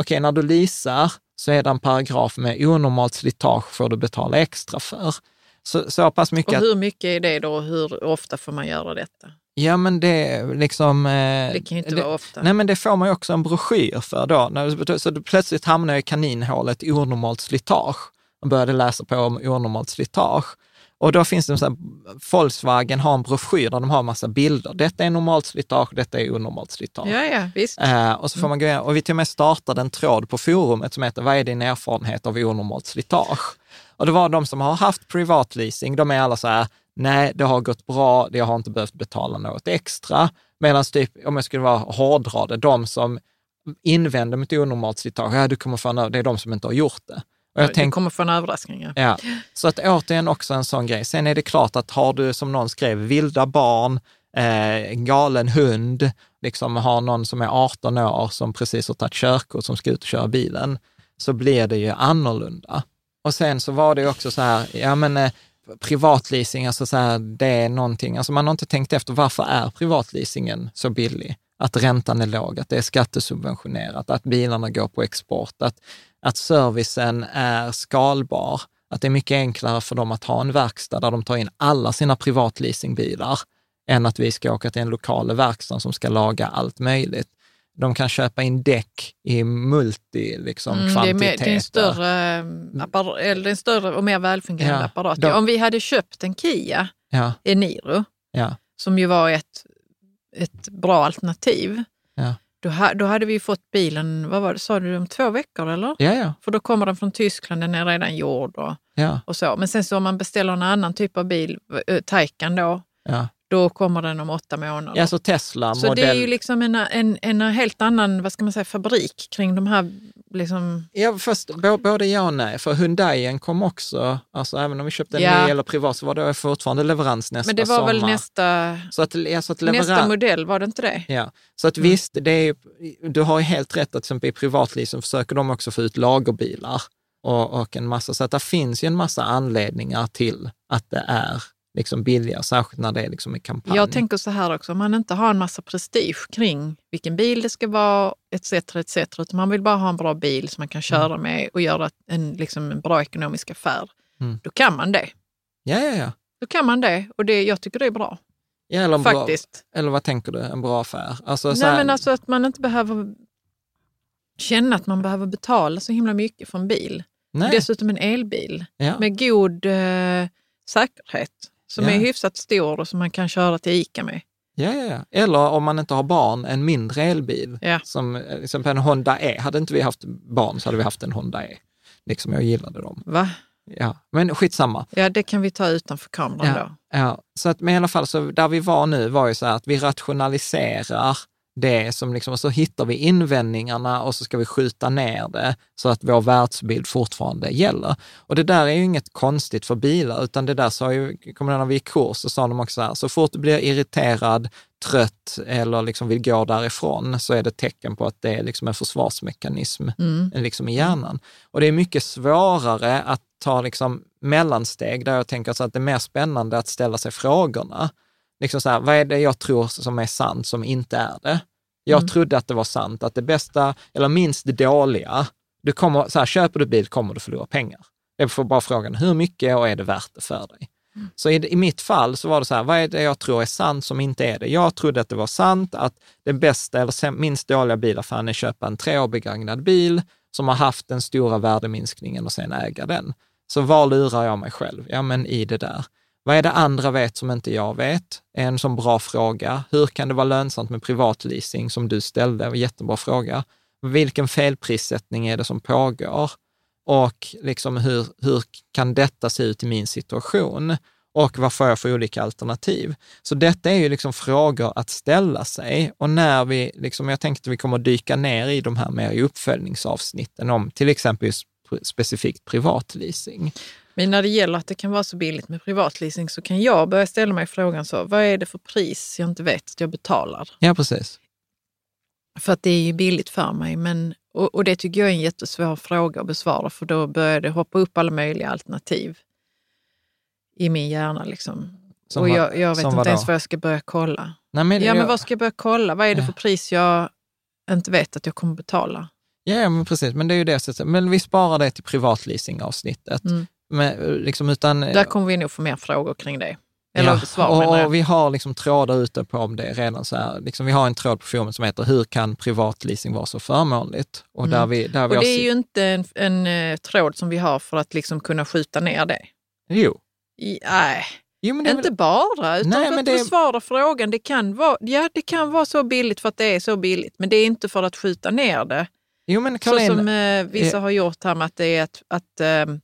Okej, när du leasar så är det en paragraf med onormalt slitage får du betala extra för. Så, så pass mycket Och hur mycket är det då och hur ofta får man göra detta? Ja men det liksom... Eh, Det kan ju inte det, vara ofta. Nej, men det får man ju också en broschyr för då. Så plötsligt hamnar jag i kaninhålet onormalt slitage och började läsa på om onormalt slitage. Och då finns det en sån här, Volkswagen har en broschyr där de har en massa bilder. Detta är normalt slitage, detta är onormalt slitage. Ja, ja, visst. Eh, och så får man gå igenom, och vi till och med startade en tråd på forumet som heter Vad är din erfarenhet av onormalt slitage? Och det var de som har haft privatleasing, de är alla så här, nej, det har gått bra, jag har inte behövt betala något extra. Medan typ, om jag skulle vara hårdrade, de som invänder mot onormalt slitage, ja, du kommer få en, det är de som inte har gjort det. Och jag du tänk, kommer få en överraskning. Ja. Ja, så att återigen också en sån grej. Sen är det klart att har du, som någon skrev, vilda barn, eh, galen hund, liksom har någon som är 18 år som precis har tagit körkort som ska ut och köra bilen, så blir det ju annorlunda. Och sen så var det ju också så här, ja men eh, privatleasing, alltså så här, det är någonting, alltså man har inte tänkt efter varför är privatleasingen så billig? Att räntan är låg, att det är skattesubventionerat, att bilarna går på export, att, att servicen är skalbar, att det är mycket enklare för dem att ha en verkstad där de tar in alla sina privatleasingbilar än att vi ska åka till en lokal verkstad som ska laga allt möjligt. De kan köpa in däck i multi liksom, Mm, det, är det, är en större, eh, appar- eller en större och mer välfungerande Ja, apparat. då- Om vi hade köpt en Kia Ja, Eniro, ja, som ju var ett, ett bra alternativ, ja. då, då hade vi fått bilen, vad var det, sa du, om två veckor eller? Ja, ja, För då kommer den från Tyskland, den är redan gjord och, och så. Men sen så om man beställer en annan typ av bil, äh, Taycan då, ja. Då kommer den om åtta månader. ja så Tesla så modell... det är ju liksom en, en, en helt annan, vad ska man säga, fabrik kring de här liksom... Ja, fast både ja och nej. För Hyundaien kom också, alltså även om vi köpte en Ja. ny eller privat så var det fortfarande leverans nästa Men det var väl sommar. nästa, Så att, ja, så att leveran... nästa modell, var det inte det? Ja, så att Mm. visst, det är, du har ju helt rätt att till exempel i privatleasing försöker de också få ut lagerbilar och, och en massa, så att det finns ju en massa anledningar till att det är liksom billigare, särskilt när det är liksom i kampanj. Jag tänker så här också, om man inte har en massa prestige kring vilken bil det ska vara etc. etc. utan man vill bara ha en bra bil som man kan köra med och göra en, liksom, en bra ekonomisk affär. Mm. Då kan man det. Ja, ja, ja. Då kan man det och det, jag tycker det är bra. ja eller, en bra, Faktiskt. eller vad tänker du, en bra affär? Alltså, så Nej, här, men alltså att man inte behöver känna att man behöver betala så himla mycket för en bil. nej. Dessutom en elbil ja. med god eh, säkerhet som Ja. är hyfsat stor och som man kan köra till ICA med. Ja, ja, ja. Eller om man inte har barn, en mindre elbil. Ja. Som exempel en Honda E. Hade inte vi haft barn så hade vi haft en Honda E. Liksom jag gillade dem. Va? Ja, men skitsamma. Ja, det kan vi ta utanför kameran Ja, då. ja. Så att, men i alla fall, så där vi var nu var ju så här att vi rationaliserar det som liksom, och så hittar vi invändningarna och så ska vi skjuta ner det så att vår världsbild fortfarande gäller. Och det där är ju inget konstigt för bilar, utan det där sa ju, kommer ihåg när vi gick kurs, så sa de också så här, så fort du blir irriterad, trött eller liksom vill gå därifrån så är det tecken på att det är liksom en försvarsmekanism Mm. liksom i hjärnan. Och det är mycket svårare att ta liksom mellansteg där jag tänker så att det är mer spännande att ställa sig frågorna. Liksom så här, vad är det jag tror som är sant som inte är det? Jag Mm. trodde att det var sant, att det bästa eller minst dåliga, du kommer, så här, köper du bil kommer du förlora pengar. Det är bara frågan, hur mycket och är det värt det för dig? Så i, i mitt fall så var det så här, vad är det jag tror är sant som inte är det? Jag trodde att det var sant att den bästa eller minst dåliga bilaffären är att köpa en tre år begagnad bil som har haft den stora värdeminskningen och sen äga den. Så var lurar jag mig själv? Ja, men i det där. Vad är det andra vet som inte jag vet? En sån bra fråga. Hur kan det vara lönsamt med privatleasing som du ställde? En jättebra fråga. Vilken felprissättning är det som pågår? Och liksom hur, hur kan detta se ut i min situation? Och vad får jag för olika alternativ? Så detta är ju liksom frågor att ställa sig. Och när vi, liksom, jag tänkte att vi kommer dyka ner i de här mer i uppföljningsavsnitten om till exempel specifikt privatleasing. Men när det gäller att det kan vara så billigt med privatleasing så kan jag börja ställa mig frågan så, vad är det för pris jag inte vet att jag betalar? Ja, precis. För att det är ju billigt för mig. Men, och, och det tycker jag är en jättesvår fråga att besvara för då börjar det hoppa upp alla möjliga alternativ i min hjärna. Liksom. Som och jag, jag vet inte vadå? ens vad jag ska börja kolla. Nej, men, Ja, men jag- vad ska jag börja kolla? Vad är det Ja. för pris jag inte vet att jag kommer betala? Ja, ja, men precis. Men det är ju det. sättet. Men vi sparar det till privatleasingavsnittet. Mm. Men, liksom, utan, Där kommer vi nog få mer frågor kring det. Eller ja, svar och, och vi har liksom trådar ute på om det redan så här. Liksom, vi har en tråd på forumet som heter Hur kan privatleasing vara så förmånligt? Och där vi, där vi Mm. Och det är ju inte en, en eh, tråd som vi har för att liksom kunna skjuta ner det. Jo. I, nej, jo men inte väl- bara, utan Nej, för att det- besvara frågan. Det kan, vara, ja, det kan vara så billigt för att det är så billigt, men det är inte för att skjuta ner det. Jo, men Så Caroline, som eh, vissa eh, har gjort här med att det är att, att eh,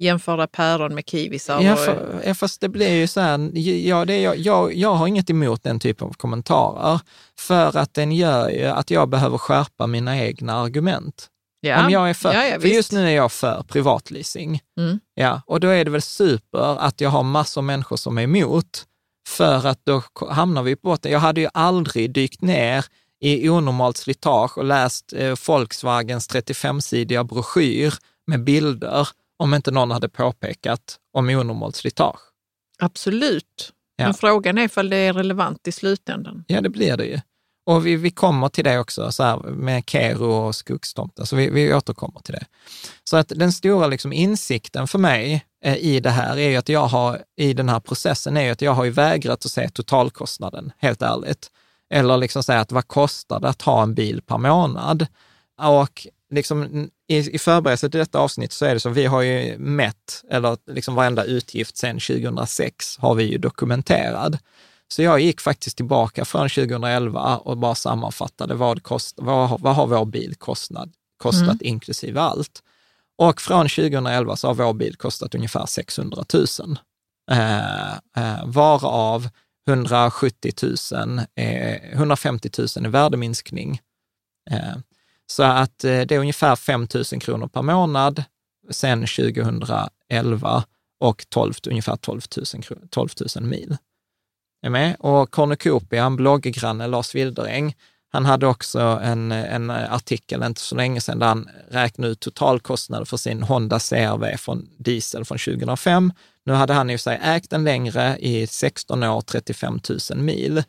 jämföra päron med kiwisar. Ja, för, ja, fast det blir ju så här, ja, det jag, jag, jag har inget emot den typen av kommentarer, för att den gör ju att jag behöver skärpa mina egna argument. ja, Om jag är för, ja, ja, för just nu är jag för privatleasing. Mm. Ja, och då är det väl super att jag har massor av människor som är emot, För att då hamnar vi på botten. Jag hade ju aldrig dykt ner i onormalt slitage och läst eh, Volkswagens 35-sidiga broschyr med bilder om inte någon hade påpekat om onormalt slitage. Absolut. Ja. Men frågan är ifall det är relevant i slutändan. Ja, det blir det ju. Och vi, vi kommer till det också, så här, med Kero och skogstomtar, så vi, vi återkommer till det. Så att den stora liksom, insikten för mig eh, i det här är ju att jag har, i den här processen, är ju att jag har ju vägrat att se totalkostnaden, helt ärligt. Eller liksom säga att vad kostar det att ha en bil per månad? Och liksom, i, i förberedelse till detta avsnitt så är det så, vi har ju mätt, eller liksom varenda utgift sedan 2006 har vi ju dokumenterad. Så jag gick faktiskt tillbaka från 2011 och bara sammanfattade vad, kost, vad, vad har vår bil kostat, kostat Mm. inklusive allt. Och från 2011 så har vår bil kostat ungefär 600 000. Eh, eh, varav 170 000, är, 150 000 är värdeminskning. Så att eh, det är ungefär 5 000 kronor per månad sedan 2011 och 12, ungefär 12 000, 12 000 mil. Är med? Och Cornucopia, en blogggranne, Lars Wilderäng, han hade också en, en artikel inte så länge sedan där han räknade ut totalkostnader för sin Honda CRV från diesel från 2005. Nu hade han i och för sig ägt den längre i 16 år, 35 000 mil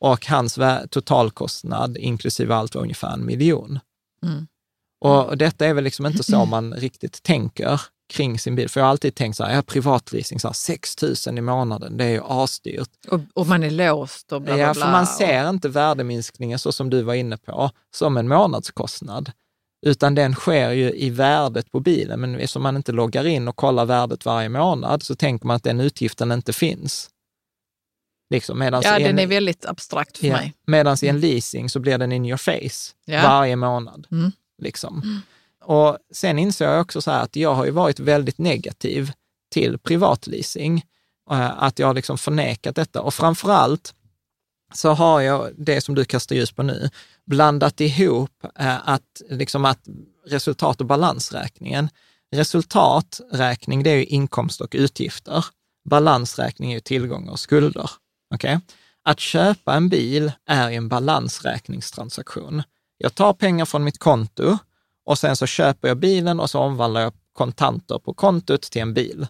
och hans totalkostnad inklusive allt var ungefär en miljon. Mm. Och detta är väl liksom inte så man riktigt tänker kring sin bil. För jag har alltid tänkt så här, ja, privatleasing, så här, 6 000 i månaden, det är ju asdyrt. Och, och man är låst och bla bla Ja, bla. för man ser inte värdeminskningen, så som du var inne på, som en månadskostnad. Utan den sker ju i värdet på bilen. Men eftersom man inte loggar in och kollar värdet varje månad så tänker man att den utgiften inte finns. Liksom, medans ja, i den en, är väldigt abstrakt för ja, mig. Medans i en leasing så blir den in your face Ja. varje månad. Mm. Liksom. Och sen insåg jag också så här att jag har ju varit väldigt negativ till privatleasing. Eh, Att jag har liksom förnekat detta. Och framför allt så har jag det som du kastar ljus på nu, blandat ihop eh, att, liksom att resultat och balansräkningen. Resultaträkning, det är ju inkomst och utgifter. Balansräkning är ju tillgångar och skulder. Okay? Att köpa en bil är en balansräkningstransaktion. Jag tar pengar från mitt konto och sen så köper jag bilen och så omvandlar jag kontanter på kontot till en bil.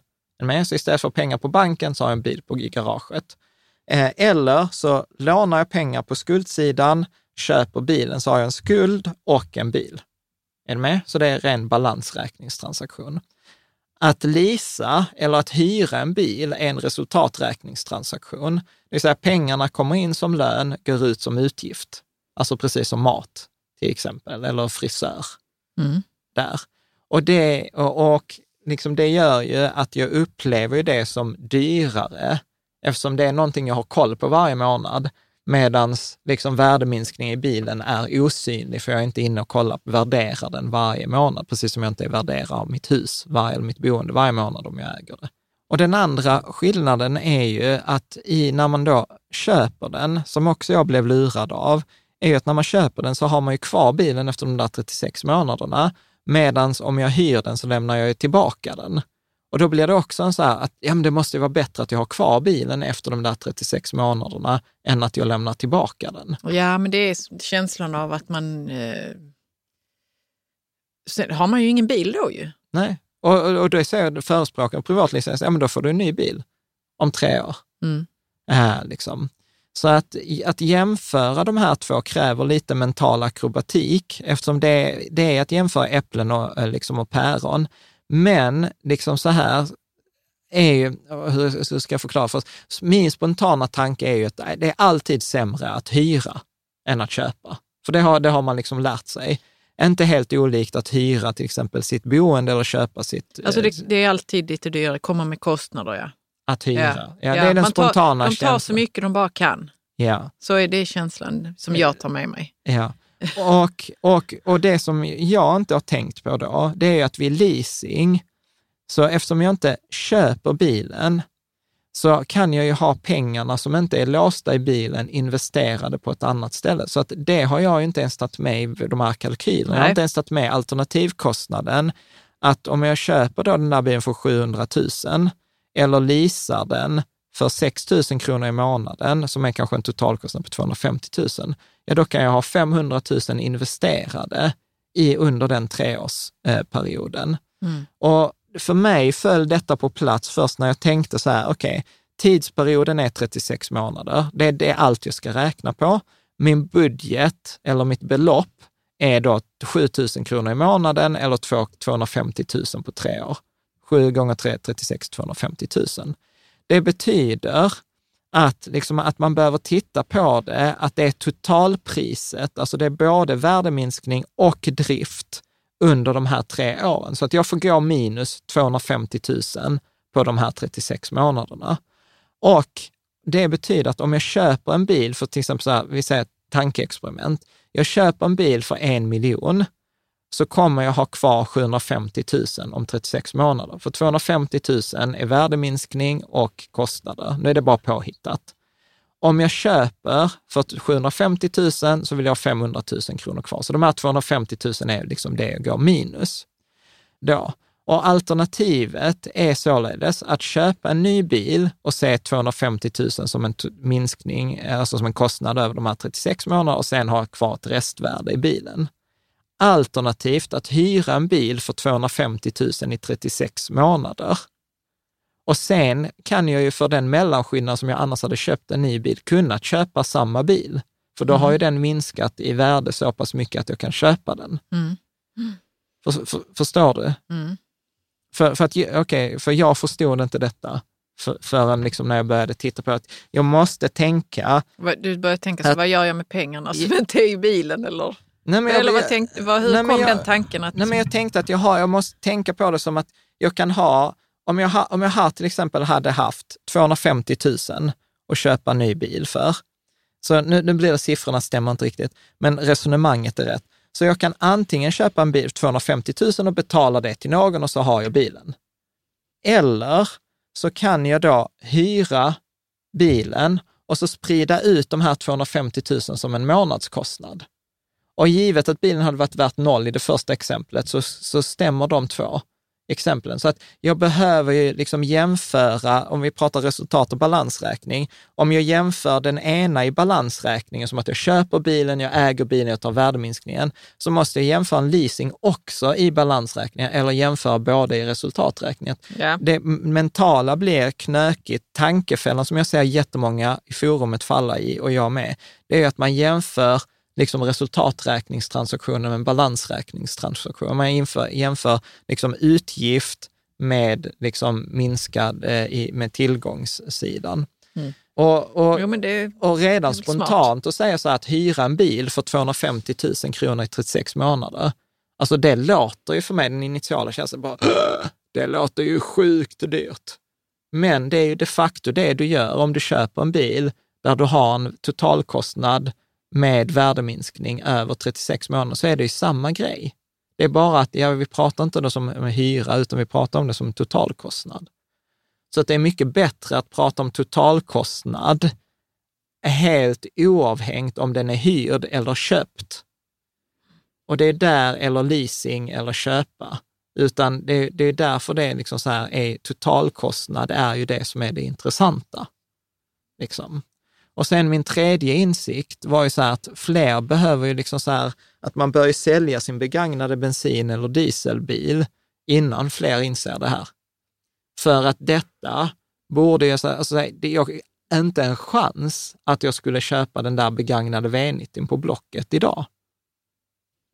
Så istället för pengar på banken så har jag en bil på i garaget. Eh, eller så lånar jag pengar på skuldsidan, köper bilen, så har jag en skuld och en bil. Är ni med? Så det är ren balansräkningstransaktion. Att leasa eller att hyra en bil är en resultaträkningstransaktion. Det vill säga pengarna kommer in som lön, går ut som utgift. Alltså precis som mat till exempel, eller frisör. Mm. Där. Och det, och, och liksom det gör ju att jag upplever det som dyrare, eftersom det är någonting jag har koll på varje månad, medan liksom värdeminskning i bilen är osynlig, för jag är inte inne och kollar, värderar den varje månad, precis som jag inte värderar mitt hus, varje, eller mitt boende varje månad om jag äger det. Och den andra skillnaden är ju att i, när man då köper den, som också jag blev lurad av, är ju att när man köper den så har man ju kvar bilen efter de där 36 månaderna, medan om jag hyr den så lämnar jag ju tillbaka den. Och då blir det också en så här att ja, men det måste ju vara bättre att jag har kvar bilen efter de där 36 månaderna än att jag lämnar tillbaka den. Ja, men det är känslan av att man... Eh... Sen har man ju ingen bil då ju. Nej, och, och, då säger förespråkaren privatlicens, ja men då får du en ny bil om tre år. Mm. Äh, liksom. Så att, att jämföra de här två kräver lite mental akrobatik, eftersom det, det är att jämföra äpplen och, eh, liksom, och päron. Men liksom så här är ju, hur hur ska jag förklara för oss? Min spontana tanke är ju att det är alltid sämre att hyra än att köpa. För det har, det har man liksom lärt sig. Inte helt olikt att hyra till exempel sitt boende eller köpa sitt... Alltså eh, det, det är alltid lite dyrare, komma med kostnader ja. Att hyra. Ja, Ja. det är den man tar, spontana De tar känslan. så mycket de bara kan. Ja. Så är det känslan som jag tar med mig. Ja, och, och, och det som jag inte har tänkt på då, det är att vid leasing, så eftersom jag inte köper bilen, så kan jag ju ha pengarna som inte är låsta i bilen investerade på ett annat ställe. Så att det har jag ju inte ens tagit med i de här kalkylerna. Jag har Nej. inte ens tagit med alternativkostnaden, att om jag köper då den där bilen för 700 000 eller leasar den för 6 000 kronor i månaden, som är kanske en totalkostnad på 250 000, ja då kan jag ha 500 000 investerade i under den treårsperioden. Mm. Och för mig föll detta på plats först när jag tänkte så här, okej, okay, tidsperioden är 36 månader. Det, det är allt jag ska räkna på. Min budget eller mitt belopp är då 7 000 kronor i månaden eller 250 000 på tre år. 7 gånger 3, 36, 250 000. Det betyder att, liksom, att man behöver titta på det, att det är totalpriset, alltså det är både värdeminskning och drift under de här tre åren. Så att jag får gå minus 250 000 på de här 36 månaderna. Och det betyder att om jag köper en bil för till exempel, så här, vi säger ett tankeexperiment, jag köper en bil för en miljon, så kommer jag ha kvar 750 000 om 36 månader. För 250 000 är värdeminskning och kostnader. Nu är det bara påhittat. Om jag köper för 750 000 så vill jag ha 500 000 kronor kvar. Så de här 250 000 är liksom det jag går minus. Då. Och alternativet är således att köpa en ny bil och se 250 000 som en minskning, alltså som en kostnad över de här 36 månaderna och sen ha kvar ett restvärde i bilen. Alternativt att hyra en bil för 250 000 i 36 månader. Och sen kan jag ju för den mellanskillnad som jag annars hade köpt en ny bil, kunnat köpa samma bil. För då mm. har ju den minskat i värde så pass mycket att jag kan köpa den. Mm. För, för, förstår du? Mm. För, för, att, okay, för jag förstod inte detta för, förrän liksom när jag började titta på att jag måste tänka... Du började tänka, så, att, vad gör jag med pengarna som inte är i bilen? Eller? Nej, men jag, Eller vad tänkte, vad, hur nej, kom jag, den tanken? Att... Nej, men jag tänkte att jag, har, jag måste tänka på det som att jag kan ha, om jag, ha, om jag har till exempel hade haft 250 000 att köpa en ny bil för, så nu, nu blir det siffrorna stämmer inte riktigt, men resonemanget är rätt. Så jag kan antingen köpa en bil för 250 000 och betala det till någon och så har jag bilen. Eller så kan jag då hyra bilen och så sprida ut de här 250 000 som en månadskostnad. Och givet att bilen hade varit värt noll i det första exemplet så, så stämmer de två exemplen. Så att jag behöver ju liksom jämföra, om vi pratar resultat och balansräkning, om jag jämför den ena i balansräkningen, som att jag köper bilen, jag äger bilen, jag tar värdeminskningen, så måste jag jämföra en leasing också i balansräkningen eller jämföra båda i resultaträkningen. Ja. Det mentala blir knökigt. Tankefällan som jag ser jättemånga i forumet falla i, och jag med, det är att man jämför liksom resultaträkningstransaktioner med en balansräkningstransaktion. Man jämför, jämför liksom utgift med liksom minskad eh, i, med tillgångssidan. Mm. Och, och, jo, det, och redan spontant smart. att säga så här, att hyra en bil för 250 000 kronor i 36 månader, alltså det låter ju för mig, den initiala känslan bara, det låter ju sjukt dyrt. Men det är ju de facto det du gör om du köper en bil där du har en totalkostnad med värdeminskning över 36 månader så är det ju samma grej. Det är bara att ja, vi pratar inte då som hyra, utan vi pratar om det som totalkostnad. Så att det är mycket bättre att prata om totalkostnad helt oavhängt om den är hyrd eller köpt. Och det är där, eller leasing eller köpa. Utan det, det är därför det är liksom så här, är totalkostnad är ju det som är det intressanta. Liksom. Och sen min tredje insikt var ju så här att fler behöver ju liksom så här, att man bör ju sälja sin begagnade bensin eller dieselbil innan fler inser det här. För att detta borde jag säga, alltså, det är inte en chans att jag skulle köpa den där begagnade V90 på Blocket idag.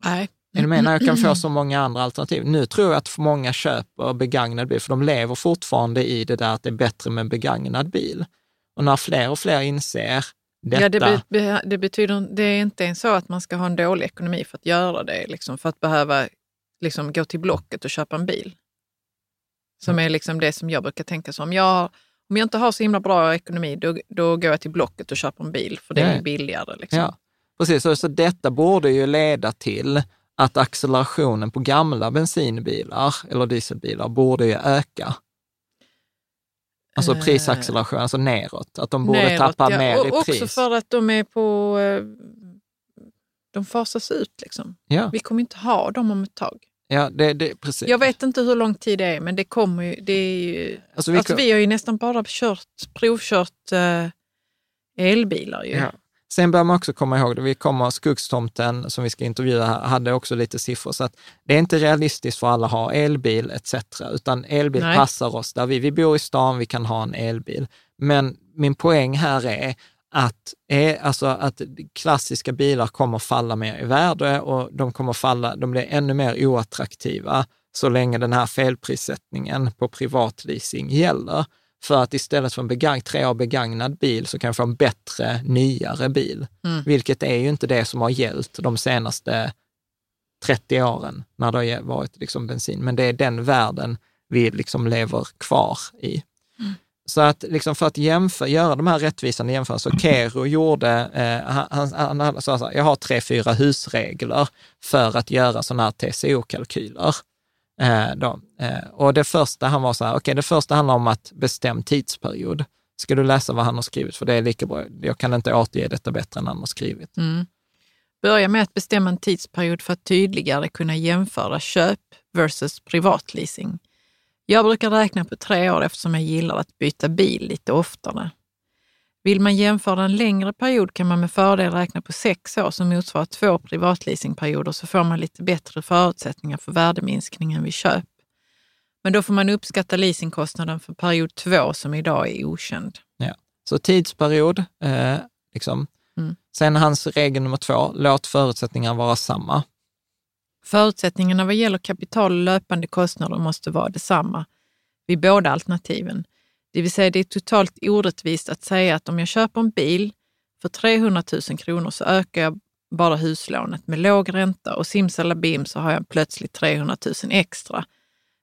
Nej. Jag menar, jag kan få så många andra alternativ. Nu tror jag att för många köper begagnad bil, för de lever fortfarande i det där att det är bättre med begagnad bil. Och när fler och fler inser detta. Ja, det, be, det, betyder, det är inte ens så att man ska ha en dålig ekonomi för att göra det, liksom, för att behöva liksom, gå till Blocket och köpa en bil. Som är liksom det som jag brukar tänka så. Om jag, om jag inte har så himla bra ekonomi, då, då går jag till Blocket och köper en bil, för det är billigare. Liksom. Ja, precis. Så, så detta borde ju leda till att accelerationen på gamla bensinbilar eller dieselbilar borde ju öka. Alltså eh, prisacceleration, alltså neråt. Att de borde neråt, tappa ja. mer och i pris. Också för att de är på... Eh, de fasas ut liksom. Ja. Vi kommer inte ha dem om ett tag. Ja, det, det, precis. Jag vet inte hur lång tid det är, men det kommer ju. Det är ju Alltså, vi alltså, vi har ju nästan bara kört, provkört eh, elbilar ju. Ja. Sen bör man också komma ihåg, vi kommer, Skogstomten som vi ska intervjua här, hade också lite siffror, så att det är inte realistiskt för alla att ha elbil etc. Utan elbil Nej. passar oss där vi, vi bor i stan, vi kan ha en elbil. Men min poäng här är att, är, alltså att klassiska bilar kommer falla mer i värde och de kommer falla, de blir ännu mer oattraktiva så länge den här felprissättningen på privatleasing gäller. För att istället för en begagn, tre år begagnad bil så kan jag få en bättre, nyare bil. Vilket är ju inte det som har gällt de senaste 30 åren när det har varit liksom bensin. Men det är den världen vi liksom lever kvar i. Så att liksom för att jämföra, göra de här rättvisande jämförelserna, Kero gjorde, eh, han, han, han sa så här, jag har tre, fyra husregler för att göra sådana här TCO-kalkyler. Eh, då. Eh, och det första han var så här, okej, det första handlar om att bestäm tidsperiod. Ska du läsa vad han har skrivit? För det är lika bra. Jag kan inte återge detta bättre än han har skrivit. Mm. Börja med att bestämma en tidsperiod för att tydligare kunna jämföra köp versus privatleasing. Jag brukar räkna på tre år eftersom jag gillar att byta bil lite oftare. Vill man jämföra en längre period kan man med fördel räkna på sex år som motsvarar två privatleasingperioder så får man lite bättre förutsättningar för värdeminskningen vid köp. Men då får man uppskatta leasingkostnaden för period två som idag är okänd. Ja. Så tidsperiod, eh, liksom. Mm. Sen hans regel nummer två, låt förutsättningarna vara samma. Förutsättningarna vad gäller kapital och löpande kostnader måste vara detsamma vid båda alternativen. Det vill säga det är totalt orättvist att säga att om jag köper en bil för 300 000 kronor så ökar jag bara huslånet med låg ränta och simsalabim så har jag plötsligt 300 000 extra.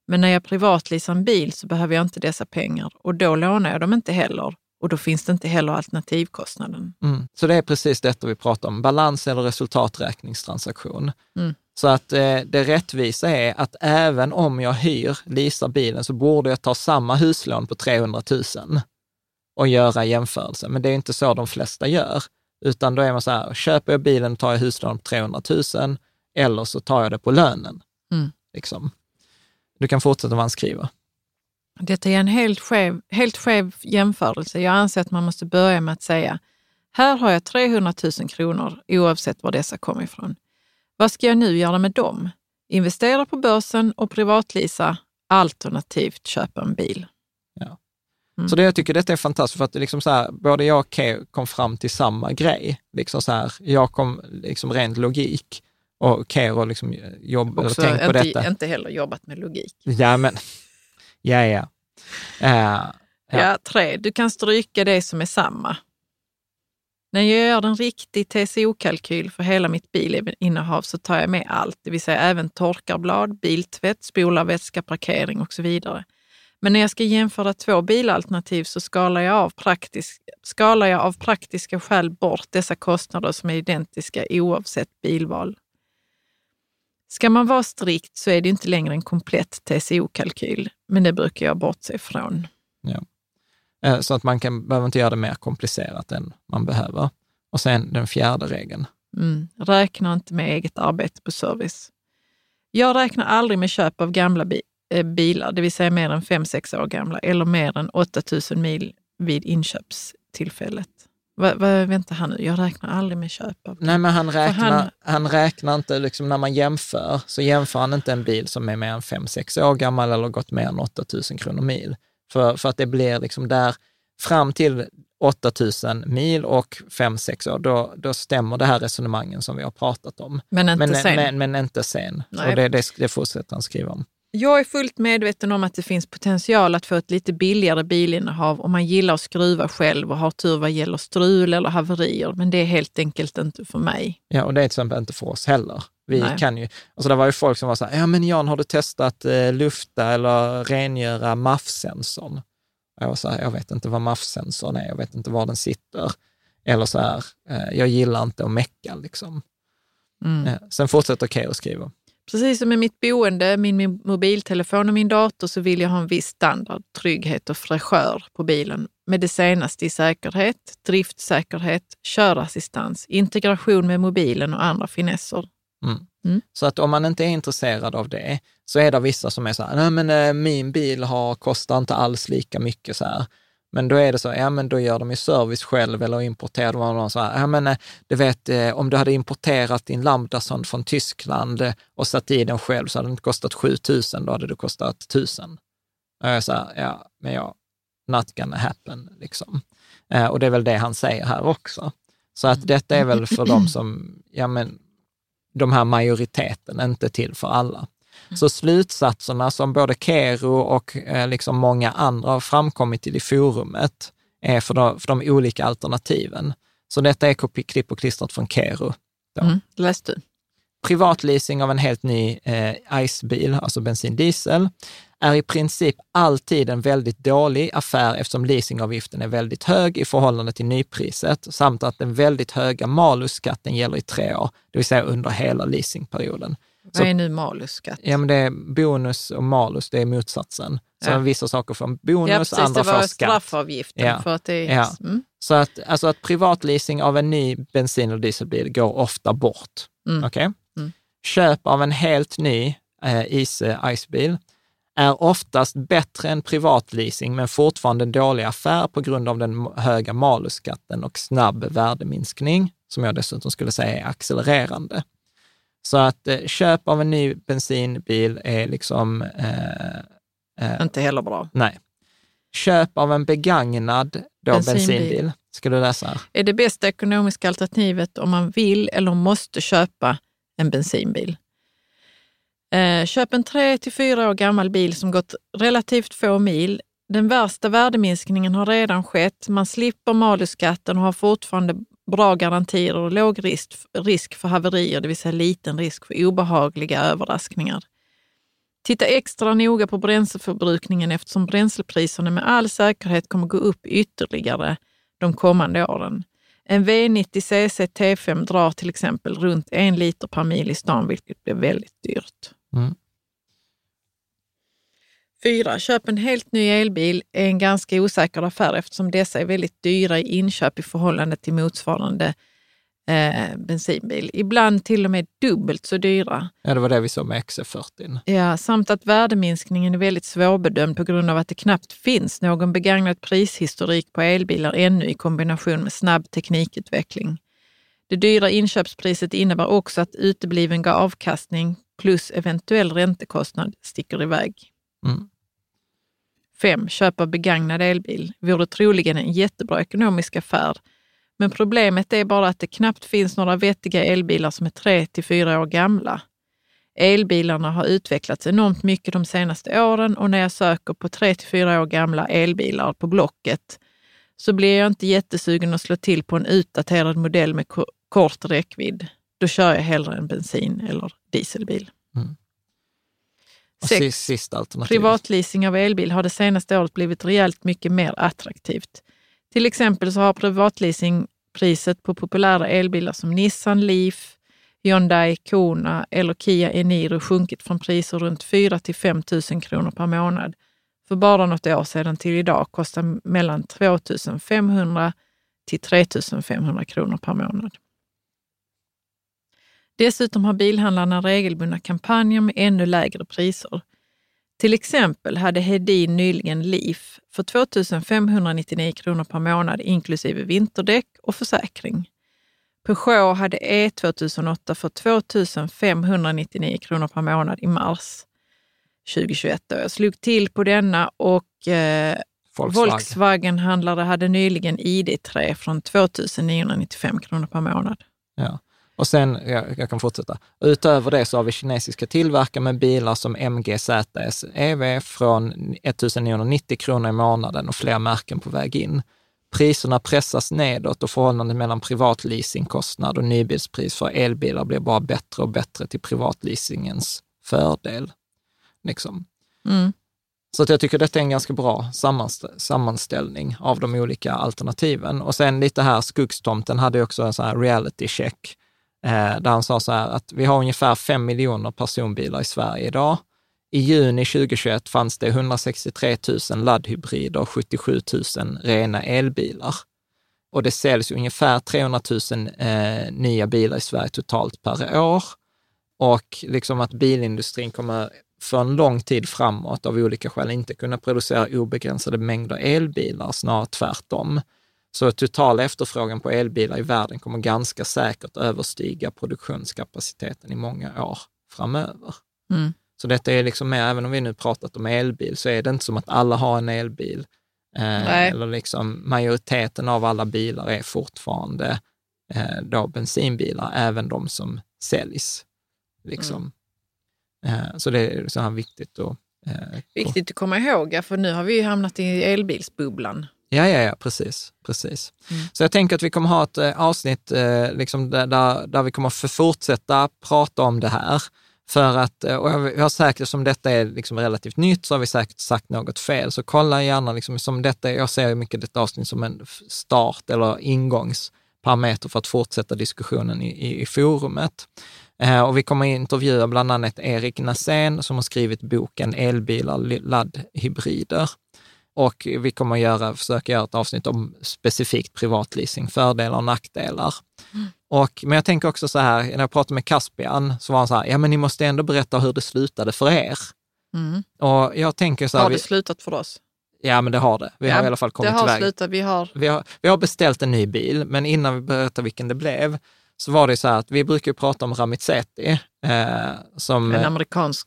Men när jag privatleasar en bil så behöver jag inte dessa pengar och då lånar jag dem inte heller och då finns det inte heller alternativkostnaden. Mm. Så det är precis detta vi pratar om, balans eller resultaträkningstransaktion. Mm. Så att eh, det rättvisa är att även om jag hyr, leasar bilen, så borde jag ta samma huslån på 300 000 och göra jämförelse. Men det är inte så de flesta gör, utan då är man så här, köper jag bilen tar jag huslån på 300 000 eller så tar jag det på lönen. Mm. Liksom. Du kan fortsätta vad han skriver. Detta är en helt skev, helt skev jämförelse. Jag anser att man måste börja med att säga, här har jag 300 000 kronor oavsett var dessa kommer ifrån. Vad ska jag nu göra med dem? Investera på börsen och privatlisa, alternativt köpa en bil. Mm. Så det jag tycker detta är fantastiskt, för att liksom så här, både jag och Keo kom fram till samma grej. Liksom så här, jag kom liksom rent logik och Kero liksom jobb, eller Också tänk på detta. inte heller jobbat med logik. Ja, men, ja, ja. Eh, Ja. Ja. tre, du kan stryka det som är samma. När jag gör en riktig TCO-kalkyl för hela mitt bilinnehav så tar jag med allt, det vill säga även torkarblad, biltvätt, spolarvätska, parkering och så vidare. Men när jag ska jämföra två bilalternativ så skalar jag, av praktisk, skalar jag av praktiska skäl bort dessa kostnader som är identiska oavsett bilval. Ska man vara strikt så är det inte längre en komplett TCO-kalkyl, men det brukar jag bortse från. Ja. Så att man kan, behöver inte göra det mer komplicerat än man behöver. Och sen den fjärde regeln. Mm. Räkna inte med eget arbete på service. Jag räknar aldrig med köp av gamla bi- eh, bilar, det vill säga mer än 5-6 år gamla, eller mer än 8000 mil vid inköpstillfället. Va, va, vänta här nu, jag räknar aldrig med köp av... Nej, men han räknar, han- han, räknar inte, liksom när man jämför, så jämför han inte en bil som är mer än 5-6 år gammal eller gått mer än 8 000 kronor mil. För, för att det blir liksom där, fram till 8 000 mil och 5-6 år, då, då stämmer det här resonemangen som vi har pratat om. Men inte men, sen. Men, men inte sen. Nej. Och det, det, det fortsätter han skriva om. Jag är fullt medveten om att det finns potential att få ett lite billigare bilinnehav om man gillar att skruva själv och har tur vad gäller strul eller haverier, men det är helt enkelt inte för mig. Ja, och det är till exempel inte för oss heller. Vi Nej. kan ju, alltså det var ju folk som var så här, ja men Jan, har du testat eh, lufta eller rengöra MAF-sensorn? Jag var så här, jag vet inte vad MAF-sensorn är, jag vet inte var den sitter. Eller så här, eh, jag gillar inte att mecka liksom. Mm. Eh, sen fortsätter Keyyo skriva. Precis som med mitt boende, min, min mobiltelefon och min dator så vill jag ha en viss standard, trygghet och fräschör på bilen med det senaste i säkerhet, driftsäkerhet, körassistans, integration med mobilen och andra finesser. Mm. Mm. Så att om man inte är intresserad av det, så är det vissa som är så här, nej men eh, min bil har, kostar inte alls lika mycket så här. Men då är det så, ja men då gör de ju service själv eller importerar de någon så här, ja men eh, du vet eh, om du hade importerat din Lambdason från Tyskland och satt i den själv så hade det inte kostat 7000, då hade det kostat 1000. Och jag så här, ja men ja, not gonna happen liksom. Och det är väl det han säger här också. Så att detta är väl för dem som, ja men de här majoriteten, inte till för alla. Så slutsatserna som både Kero och eh, liksom många andra har framkommit till i forumet är för de, för de olika alternativen. Så detta är klipp och klistrat från Kero. Då. Mm. Läs du. Privatleasing av en helt ny eh, ICE-bil, alltså bensin diesel, är i princip alltid en väldigt dålig affär eftersom leasingavgiften är väldigt hög i förhållande till nypriset samt att den väldigt höga malusskatten gäller i tre år, det vill säga under hela leasingperioden. Vad är nu malusskatt? Ja, men det är bonus och malus, det är motsatsen. Så Ja. vissa saker får en bonus, Ja, precis. andra Det var får skatt. straffavgiften. Ja. För att det är, Ja. mm. Så att, alltså att privatleasing av en ny bensin och dieselbil går ofta bort. Mm. Okej? Mm. Köp av en helt ny eh, ICE, ICE-bil är oftast bättre än privatleasing, men fortfarande en dålig affär på grund av den höga malusskatten och snabb värdeminskning, som jag dessutom skulle säga är accelererande. Så att eh, köp av en ny bensinbil är liksom, eh, eh, Inte heller bra. nej. Köp av en begagnad då Bensinbil. bensinbil, ska du läsa här? Är det bästa ekonomiska alternativet om man vill eller måste köpa en bensinbil? Eh, köp en 3 till 4 år gammal bil som gått relativt få mil. Den värsta värdeminskningen har redan skett. Man slipper malusskatten och har fortfarande bra garantier och låg risk, risk för haverier, det vill säga liten risk för obehagliga överraskningar. Titta extra noga på bränsleförbrukningen eftersom bränslepriserna med all säkerhet kommer gå upp ytterligare de kommande åren. En V90 CC T5 drar till exempel runt en liter per mil i stan, vilket blir väldigt dyrt. Mm. 4. Köp en helt ny elbil är en ganska osäker affär eftersom dessa är väldigt dyra i inköp i förhållande till motsvarande eh, bensinbil. Ibland till och med dubbelt så dyra. Ja, det var det vi såg med XC40. Ja, samt att värdeminskningen är väldigt svårbedömd på grund av att det knappt finns någon begagnad prishistorik på elbilar ännu i kombination med snabb teknikutveckling. Det dyra inköpspriset innebär också att utebliven avkastning plus eventuell räntekostnad sticker iväg. Mm. 5. Köp av begagnad elbil vore troligen en jättebra ekonomisk affär. Men problemet är bara att det knappt finns några vettiga elbilar som är 3 till 4 år gamla. Elbilarna har utvecklats enormt mycket de senaste åren och när jag söker på 3 till 4 år gamla elbilar på Blocket så blir jag inte jättesugen att slå till på en utdaterad modell med ko- kort räckvidd. Då kör jag hellre en bensin eller dieselbil. Och Sex. sist, sista alternativet. Privatleasing av elbil har det senaste året blivit rejält mycket mer attraktivt. Till exempel så har privatleasingpriset på populära elbilar som Nissan Leaf, Hyundai Kona eller Kia Eniro sjunkit från priser runt 4 till 5 000 kronor per månad. För bara något år sedan till idag kostar mellan 2 500 till 3 500 kronor per månad. Dessutom har bilhandlarna regelbundna kampanjer med ännu lägre priser. Till exempel hade Hedin nyligen Leaf för 2 599 kronor per månad inklusive vinterdäck och försäkring. Peugeot hade E 2008 för 2 599 kronor per månad i mars 2021. Och Jag slog till på denna och eh, Volkswagen. Volkswagen-handlare hade nyligen ID3 från 2 995 kronor per månad. Ja. Och sen, jag, jag kan fortsätta. Utöver det så har vi kinesiska tillverkare med bilar som MGZS EV från 1990 kronor i månaden och fler märken på väg in. Priserna pressas nedåt och förhållandet mellan privatleasingkostnad och nybilspris för elbilar blir bara bättre och bättre till privatleasingens fördel. Liksom. Mm. Så att jag tycker detta är en ganska bra sammanst- sammanställning av de olika alternativen. Och sen lite här, Skuggstomten hade också en sån här reality check, Eh, där han sa så här att vi har ungefär 5 miljoner personbilar i Sverige idag. I juni 2021 fanns det 163 000 laddhybrider och 77 000 rena elbilar. Och det säljs ungefär 300 000 eh, nya bilar i Sverige totalt per år. och liksom att bilindustrin kommer för en lång tid framåt av olika skäl inte kunna producera obegränsade mängder elbilar, snarare tvärtom. Så total efterfrågan på elbilar i världen kommer ganska säkert överstiga produktionskapaciteten i många år framöver. Mm. Så detta är liksom mer, även om vi nu pratat om elbil, så är det inte som att alla har en elbil. Eh, eller liksom majoriteten av alla bilar är fortfarande eh, då bensinbilar, även de som säljs. Liksom. Eh, så det är så här viktigt att... Eh, Viktigt att komma ihåg, för nu har vi ju hamnat i elbilsbubblan. Ja, ja, ja, precis. precis. Mm. Så jag tänker att vi kommer ha ett eh, avsnitt eh, liksom där, där, vi kommer fortsätta prata om det här. För att, eh, och vi har säkert, som detta är liksom relativt nytt, så har vi säkert sagt något fel. Så kolla gärna, liksom, som detta, jag ser mycket detta avsnitt som en start eller ingångsparameter för att fortsätta diskussionen i, i, i forumet. Eh, och vi kommer intervjua bland annat Erik Nassén som har skrivit boken Elbilar, laddhybrider. Och vi kommer att göra, försöka göra ett avsnitt om specifikt privatleasing, fördelar och nackdelar. Och, men jag tänker också så här, när jag pratade med Caspian så var han så här, ja men ni måste ändå berätta hur det slutade för er. Mm. Och jag tänker så här, Har det vi, slutat för oss? ja men det har det. Vi har Ja, i alla fall kommit Det har iväg. slutat, vi har... Vi har, vi har beställt en ny bil, men innan vi berättar vilken det blev, så var det så här att vi brukar prata om Ramizeti eh, som En amerikansk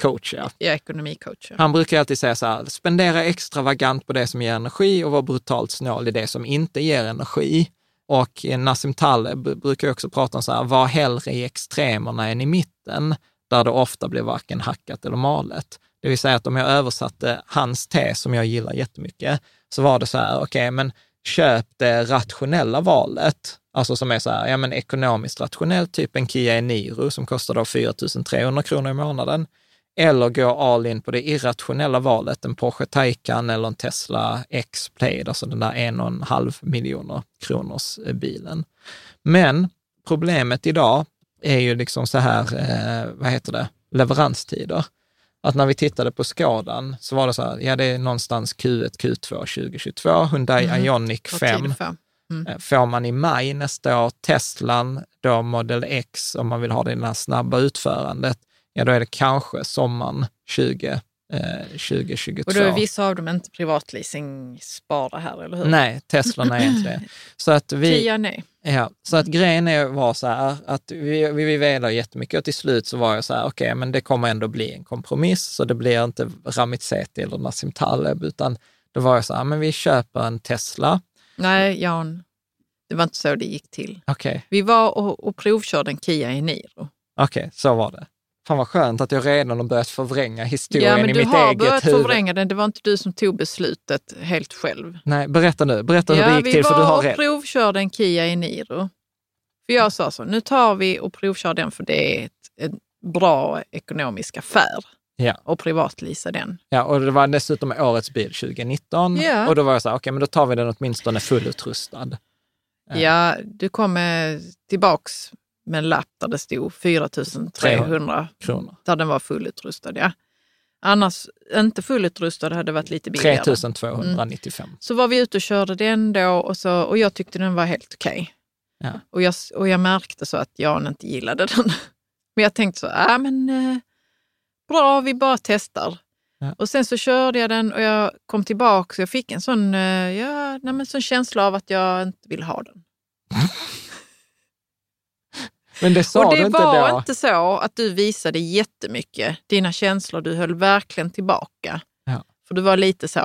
coach. Ja. ja, ekonomicoach. Ja. Han brukar alltid säga så här, spendera extravagant på det som ger energi och vara brutalt snål i det som inte ger energi. Och Nassim Taleb brukar också prata om så här, var hellre i extremerna än i mitten, där det ofta blir varken hackat eller malet. Det vill säga att om jag översatte hans tes, som jag gillar jättemycket, så var det så här, okej, men köp det rationella valet, alltså som är så här, ja men ekonomiskt rationellt, typ en Kia Eniro som kostar då 4 300 kronor i månaden. Eller gå all in på det irrationella valet, en Porsche Taycan eller en Tesla X-Play, alltså den där en och en halv miljoner kronors eh, bilen. Men problemet idag är ju liksom så här, eh, vad heter det, leveranstider. Att när vi tittade på Skadan så var det så här, ja det är någonstans Q1, Q2 2022, Hyundai Mhm. Ioniq Vad 5 tid för. Eh, får man i maj nästa år. Teslan, då Model X, om man vill ha det i det här snabba utförandet, ja då är det kanske sommaren 20, eh, 2022. Och då är vissa av dem inte privatleasing-spara här, eller hur? Nej, Teslan är inte det. Så att vi, Kia, nej. Ja, så att grejen är, var så här att vi, vi, vi velade jättemycket och till slut så var jag så här, okej, men det kommer ändå bli en kompromiss, så det blir inte Ramit Sethi eller Nassim Taleb, utan då var jag så här, men vi köper en Tesla. Nej, Jan, det var inte så det gick till. Okej, Vi var och, och provkörde en Kia Eniro. okej, så var det. Fan vad skönt att jag redan har börjat förvränga historien Ja, men i du mitt har eget börjat huvud. förvränga den. Det var inte du som tog beslutet helt själv. Nej, berätta nu. Berätta hur ja, det gick vi till, för du var har och rätt. provkörde en Kia Eniro. För jag sa så, nu tar vi och provkör den för det är ett, en bra ekonomisk affär. Ja. Och privatleasa den. Ja, och det var dessutom årets bil 2019. Ja. Och då var jag så här, okej, men då tar vi den åtminstone fullutrustad. Ja. Ja, du kom med, tillbaks med en lapp där det stod 4 300 Kronor. där den var fullutrustad. Ja. Annars, inte fullutrustad hade varit lite billigare. 3295. Så var vi ute och körde den då och, så, och jag tyckte den var helt okej. Ja. Och, jag, och jag märkte så att Jan inte gillade den. Men jag tänkte så, ja men eh, bra, vi bara testar. Ja. Och sen så körde jag den och jag kom tillbaka och jag fick en sån, eh, ja, nej, men sån känsla av att jag inte vill ha den. Men det sa och du det inte var då? inte så att du visade jättemycket dina känslor. Du höll verkligen tillbaka. Ja. För du var lite så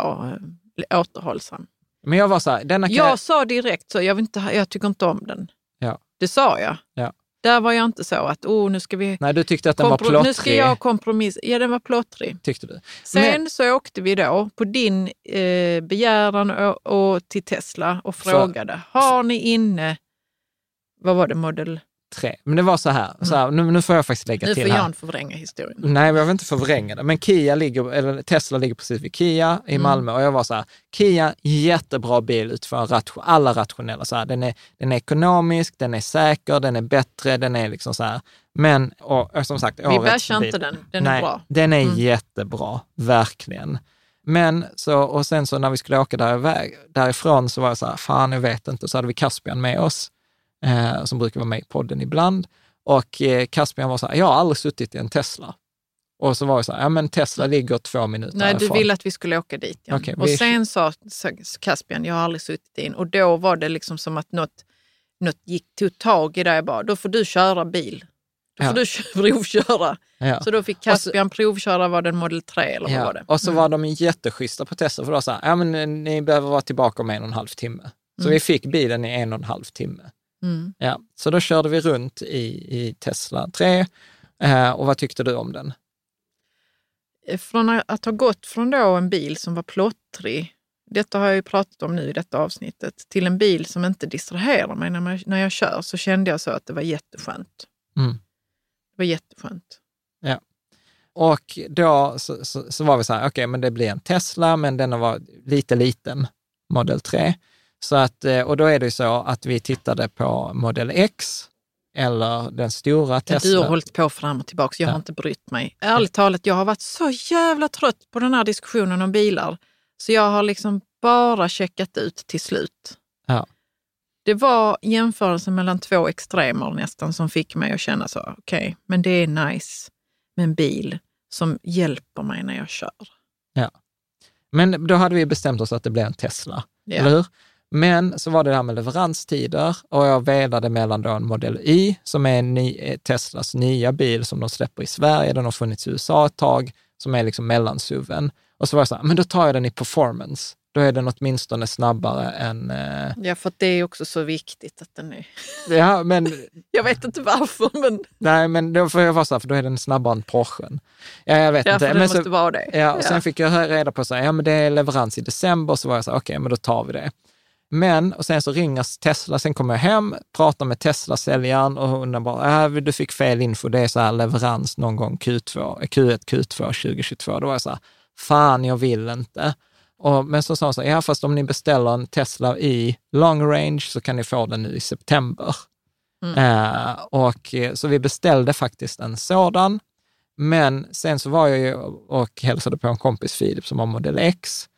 eh, återhållsam. Men jag var så här, denna kan Jag sa direkt så, jag, vill inte, jag tycker inte om den. Ja. Det sa jag. Ja. Där var jag inte så att, oh, nu ska vi... Nej, du tyckte att den var plottrig, nu ska jag kompromissa. Ja, den var plottrig. tyckte du. Sen Men- så åkte vi då på din eh, begäran och, och till Tesla och frågade, har ni inne, vad var det, modell? Tre. Men det var så här, så här nu, nu får jag faktiskt lägga Nu till får här. Jan förvränga historien. Nej, men jag vill inte förvränga det. Men Kia ligger, eller Tesla ligger precis vid Kia i Mm. Malmö och jag var så här, Kia, jättebra bil utifrån ration, alla rationella. Så här, den, är, den är ekonomisk, den är säker, den är bättre, den är liksom så här. Men, och, och som sagt, Vi bashar inte den, den Nej, är bra. Den är Mm. jättebra, verkligen. Men så, och sen så när vi skulle åka där, därifrån så var jag så här, fan jag vet inte, så hade vi Caspian med oss, eh, som brukar vara med i podden ibland. Och eh, Caspian var så här, jag har aldrig suttit i en Tesla. Och så var det så här, ja men Tesla ligger två minuter Nej, du härifrån. ville att vi skulle åka dit. Ja. Okej, och vi- sen sa sa Caspian, jag har aldrig suttit in. Och då var det liksom som att något, något gick, tog tag i det. Jag bara, då får du köra bil. Då får Ja. du kö- provköra. Ja. Så då fick Caspian provköra, var det en Model 3 eller vad Ja. var det? Och så var de jätteschyssta på Tesla, för då sa ja men eh, ni behöver vara tillbaka om en och en halv timme. Så Mm. vi fick bilen i en och en halv timme. Mm. Ja. Så då körde vi runt i, i Tesla 3. Eh, och vad tyckte du om den? Från att ha gått från då en bil som var plottrig, detta har jag ju pratat om nu i detta avsnittet, till en bil som inte distraherar mig när, man, när jag kör så kände jag så att det var jätteskönt. Mm. Det var jätteskönt. Och då så, så, så var vi så här, okej, men det blir en Tesla, men den var lite liten, Model 3. Så att, eh, och då är det ju så att vi tittade på Model X, eller den stora Ja, Tesla. Du har hållit på fram och tillbaka, jag Ja. har inte brytt mig. Ärligt talat, jag har varit så jävla trött på den här diskussionen om bilar. Så jag har liksom bara checkat ut till slut. Ja. Det var jämförelsen mellan två extremer nästan som fick mig att känna så, okej, men det är nice med en bil som hjälper mig när jag kör. Men då hade vi bestämt oss att det blev en Tesla, Ja. eller hur? Men så var det det här med leveranstider och jag velade mellan då en Model Y, som är ny, eh, Teslas nya bil som de släpper i Sverige, den har funnits i USA ett tag, som är liksom mellansuven. Och så var jag så här, men då tar jag den i performance. Då är den åtminstone snabbare än... Eh, Ja, för det är också så viktigt att den är... ja, men Jag vet inte varför, men nej, men då får jag vara så här, för då är den snabbare än Porschen. Ja, jag vet ja, inte. för Men måste så, vara det. Ja, och sen fick jag reda på så här, ja men det är leverans i december, så var jag så här, okej, men då tar vi det. Men, och sen så ringer Tesla, sen kommer jag hem, pratar med Tesla-säljaren och hon bara, äh, du fick fel info, det är så här leverans någon gång Q2, Q1, Q2 2022. Då var jag så här, fan jag vill inte. Och, men så sa hon så här, ja fast om ni beställer en Tesla i long range så kan ni få den nu i september. Eh, och, eh, så vi beställde faktiskt en sådan. Men sen så var jag ju och hälsade på en kompis, Filip, som har Model X,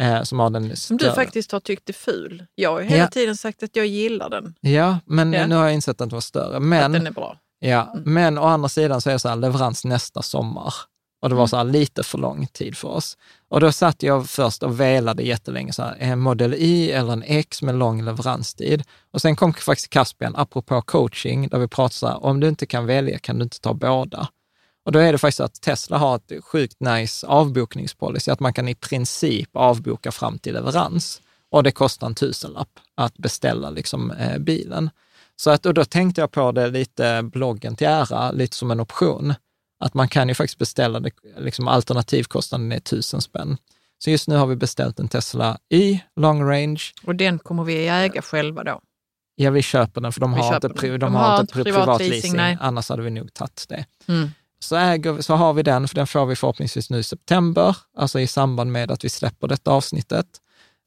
eh, som har den Som du faktiskt har tyckt är ful. Jag har hela Ja. tiden sagt att jag gillar den. Ja, men Ja. nu har jag insett att den var större. Att Men, den är bra. ja, men å andra sidan så är det så här, leverans nästa sommar. Och det var så här lite för lång tid för oss. Och då satt jag först och velade jättelänge, så här, en Model Y eller en X med lång leveranstid. Och sen kom faktiskt Caspian, apropå coaching, där vi pratade så här, om du inte kan välja kan du inte ta båda. Och då är det faktiskt så att Tesla har ett sjukt nice avbokningspolicy, att man kan i princip avboka fram till leverans. Och det kostar en tusenlapp att beställa liksom, eh, bilen. Så att, och då tänkte jag på det lite bloggen till ära, lite som en option. Att man kan ju faktiskt beställa det, liksom alternativkostnaden är tusen spänn. Så just nu har vi beställt en Tesla Y long range. Och den kommer vi äga själva då. Ja, vi köper den för de Vi har inte, pri, de De har inte pri, privat privat leasing, nej. annars hade vi nog tagit det. Mm. Så, äger, så har vi den, för den får vi förhoppningsvis nu i september, alltså i samband med att vi släpper detta avsnittet.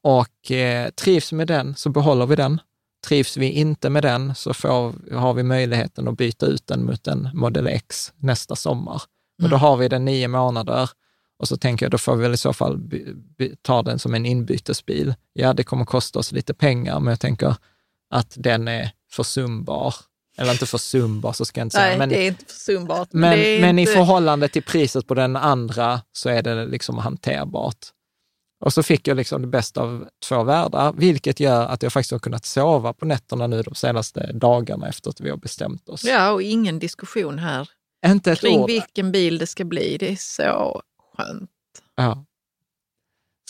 Och eh, trivs med den så behåller vi den. Trivs vi inte med den så får, har vi möjligheten att byta ut den mot en Model X nästa sommar. Och då har vi den nio månader och så tänker jag, då får vi väl i så fall ta den som en inbytesbil. Ja, det kommer kosta oss lite pengar, men jag tänker att den är försumbar. Eller inte försumbar, så ska jag inte säga. Nej, men, det är inte försumbart. men, är men inte... i förhållande till priset på den andra så är det liksom hanterbart. Och så fick jag liksom det bästa av två världar, vilket gör att jag faktiskt har kunnat sova på nätterna nu de senaste dagarna efter att vi har bestämt oss. Ja, och ingen diskussion här Inte ett kring ord. vilken bil det ska bli. Det är så skönt. Ja.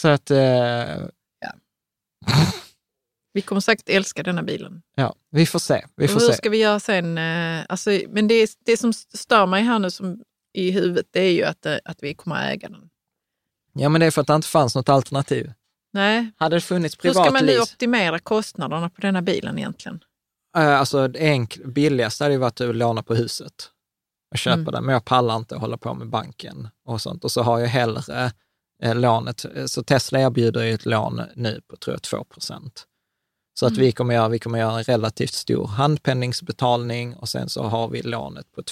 Så att, eh, Vi kommer säkert älska denna bilen. ja, vi får se. Vi Och får hur se. ska vi göra sen? Eh, Alltså, men det, det som stör mig här nu som, i huvudet, det är ju att, eh, att vi kommer att äga den. Ja, men det är för att det inte fanns något alternativ. Nej, Hade det funnits hur privat ska man nu optimera kostnaderna på denna bilen egentligen? eh, alltså enk, billigaste hade ju varit att låna på huset och köpa Mm. den, men jag pallar inte att hålla på med banken och sånt. Och så har jag hellre eh, lånet, så Tesla erbjuder ju ett lån nu på tror jag 2 procent. Så att Mm. vi, kommer göra, vi kommer göra en relativt stor handpenningsbetalning och sen så har vi lånet på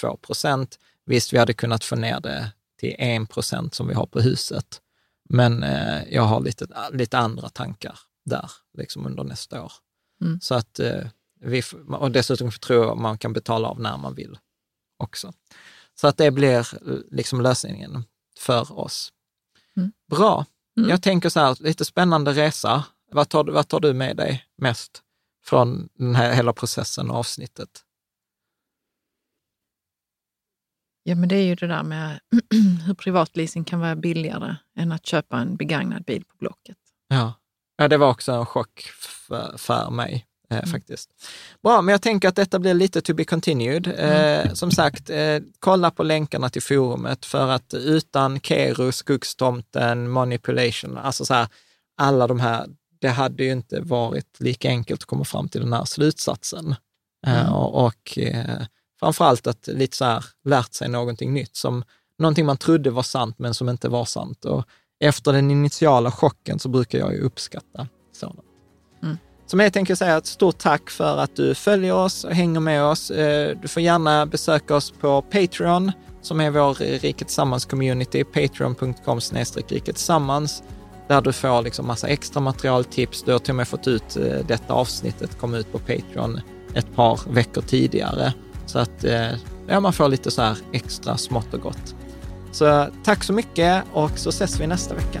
2 procent. Visst, vi hade kunnat få ner det till 1 procent som vi har på huset, men eh, jag har lite, lite andra tankar där, liksom under nästa år. Mm. Så att eh, vi, och dessutom tror jag man kan betala av när man vill också. Så att det blir liksom lösningen för oss. Mm. Bra. Mm. Jag tänker så här, lite spännande resa. Vad tar, vad tar du med dig mest från den här hela processen och avsnittet? Ja, men det är ju det där med hur privatleasing kan vara billigare än att köpa en begagnad bil på Blocket. Ja, ja det var också en chock för, för mig. Eh, mm. faktiskt. Bra, men jag tänker att detta blir lite to be continued. Eh, mm. som sagt, eh, kolla på länkarna till forumet för att utan Kero, Skuggtomten, Manipulation, alltså så här, alla de här, det hade ju inte varit lika enkelt att komma fram till den här slutsatsen. Eh, mm. och och eh, framförallt att lite så här lärt sig någonting nytt, som någonting man trodde var sant men som inte var sant. Och efter den initiala chocken så brukar jag ju uppskatta sådant. Mm. Så jag tänker säga ett stort tack för att du följer oss och hänger med oss. Eh, du får gärna besöka oss på Patreon, som är vår Riket Tillsammans-community, patreon.com riket tillsammans, där du får liksom massa extra materialtips. Du har till och med fått ut eh, detta avsnittet, kom ut på Patreon ett par veckor tidigare. Så att eh, ja, man får lite så här extra smått och gott. Så eh, tack så mycket och så ses vi nästa vecka.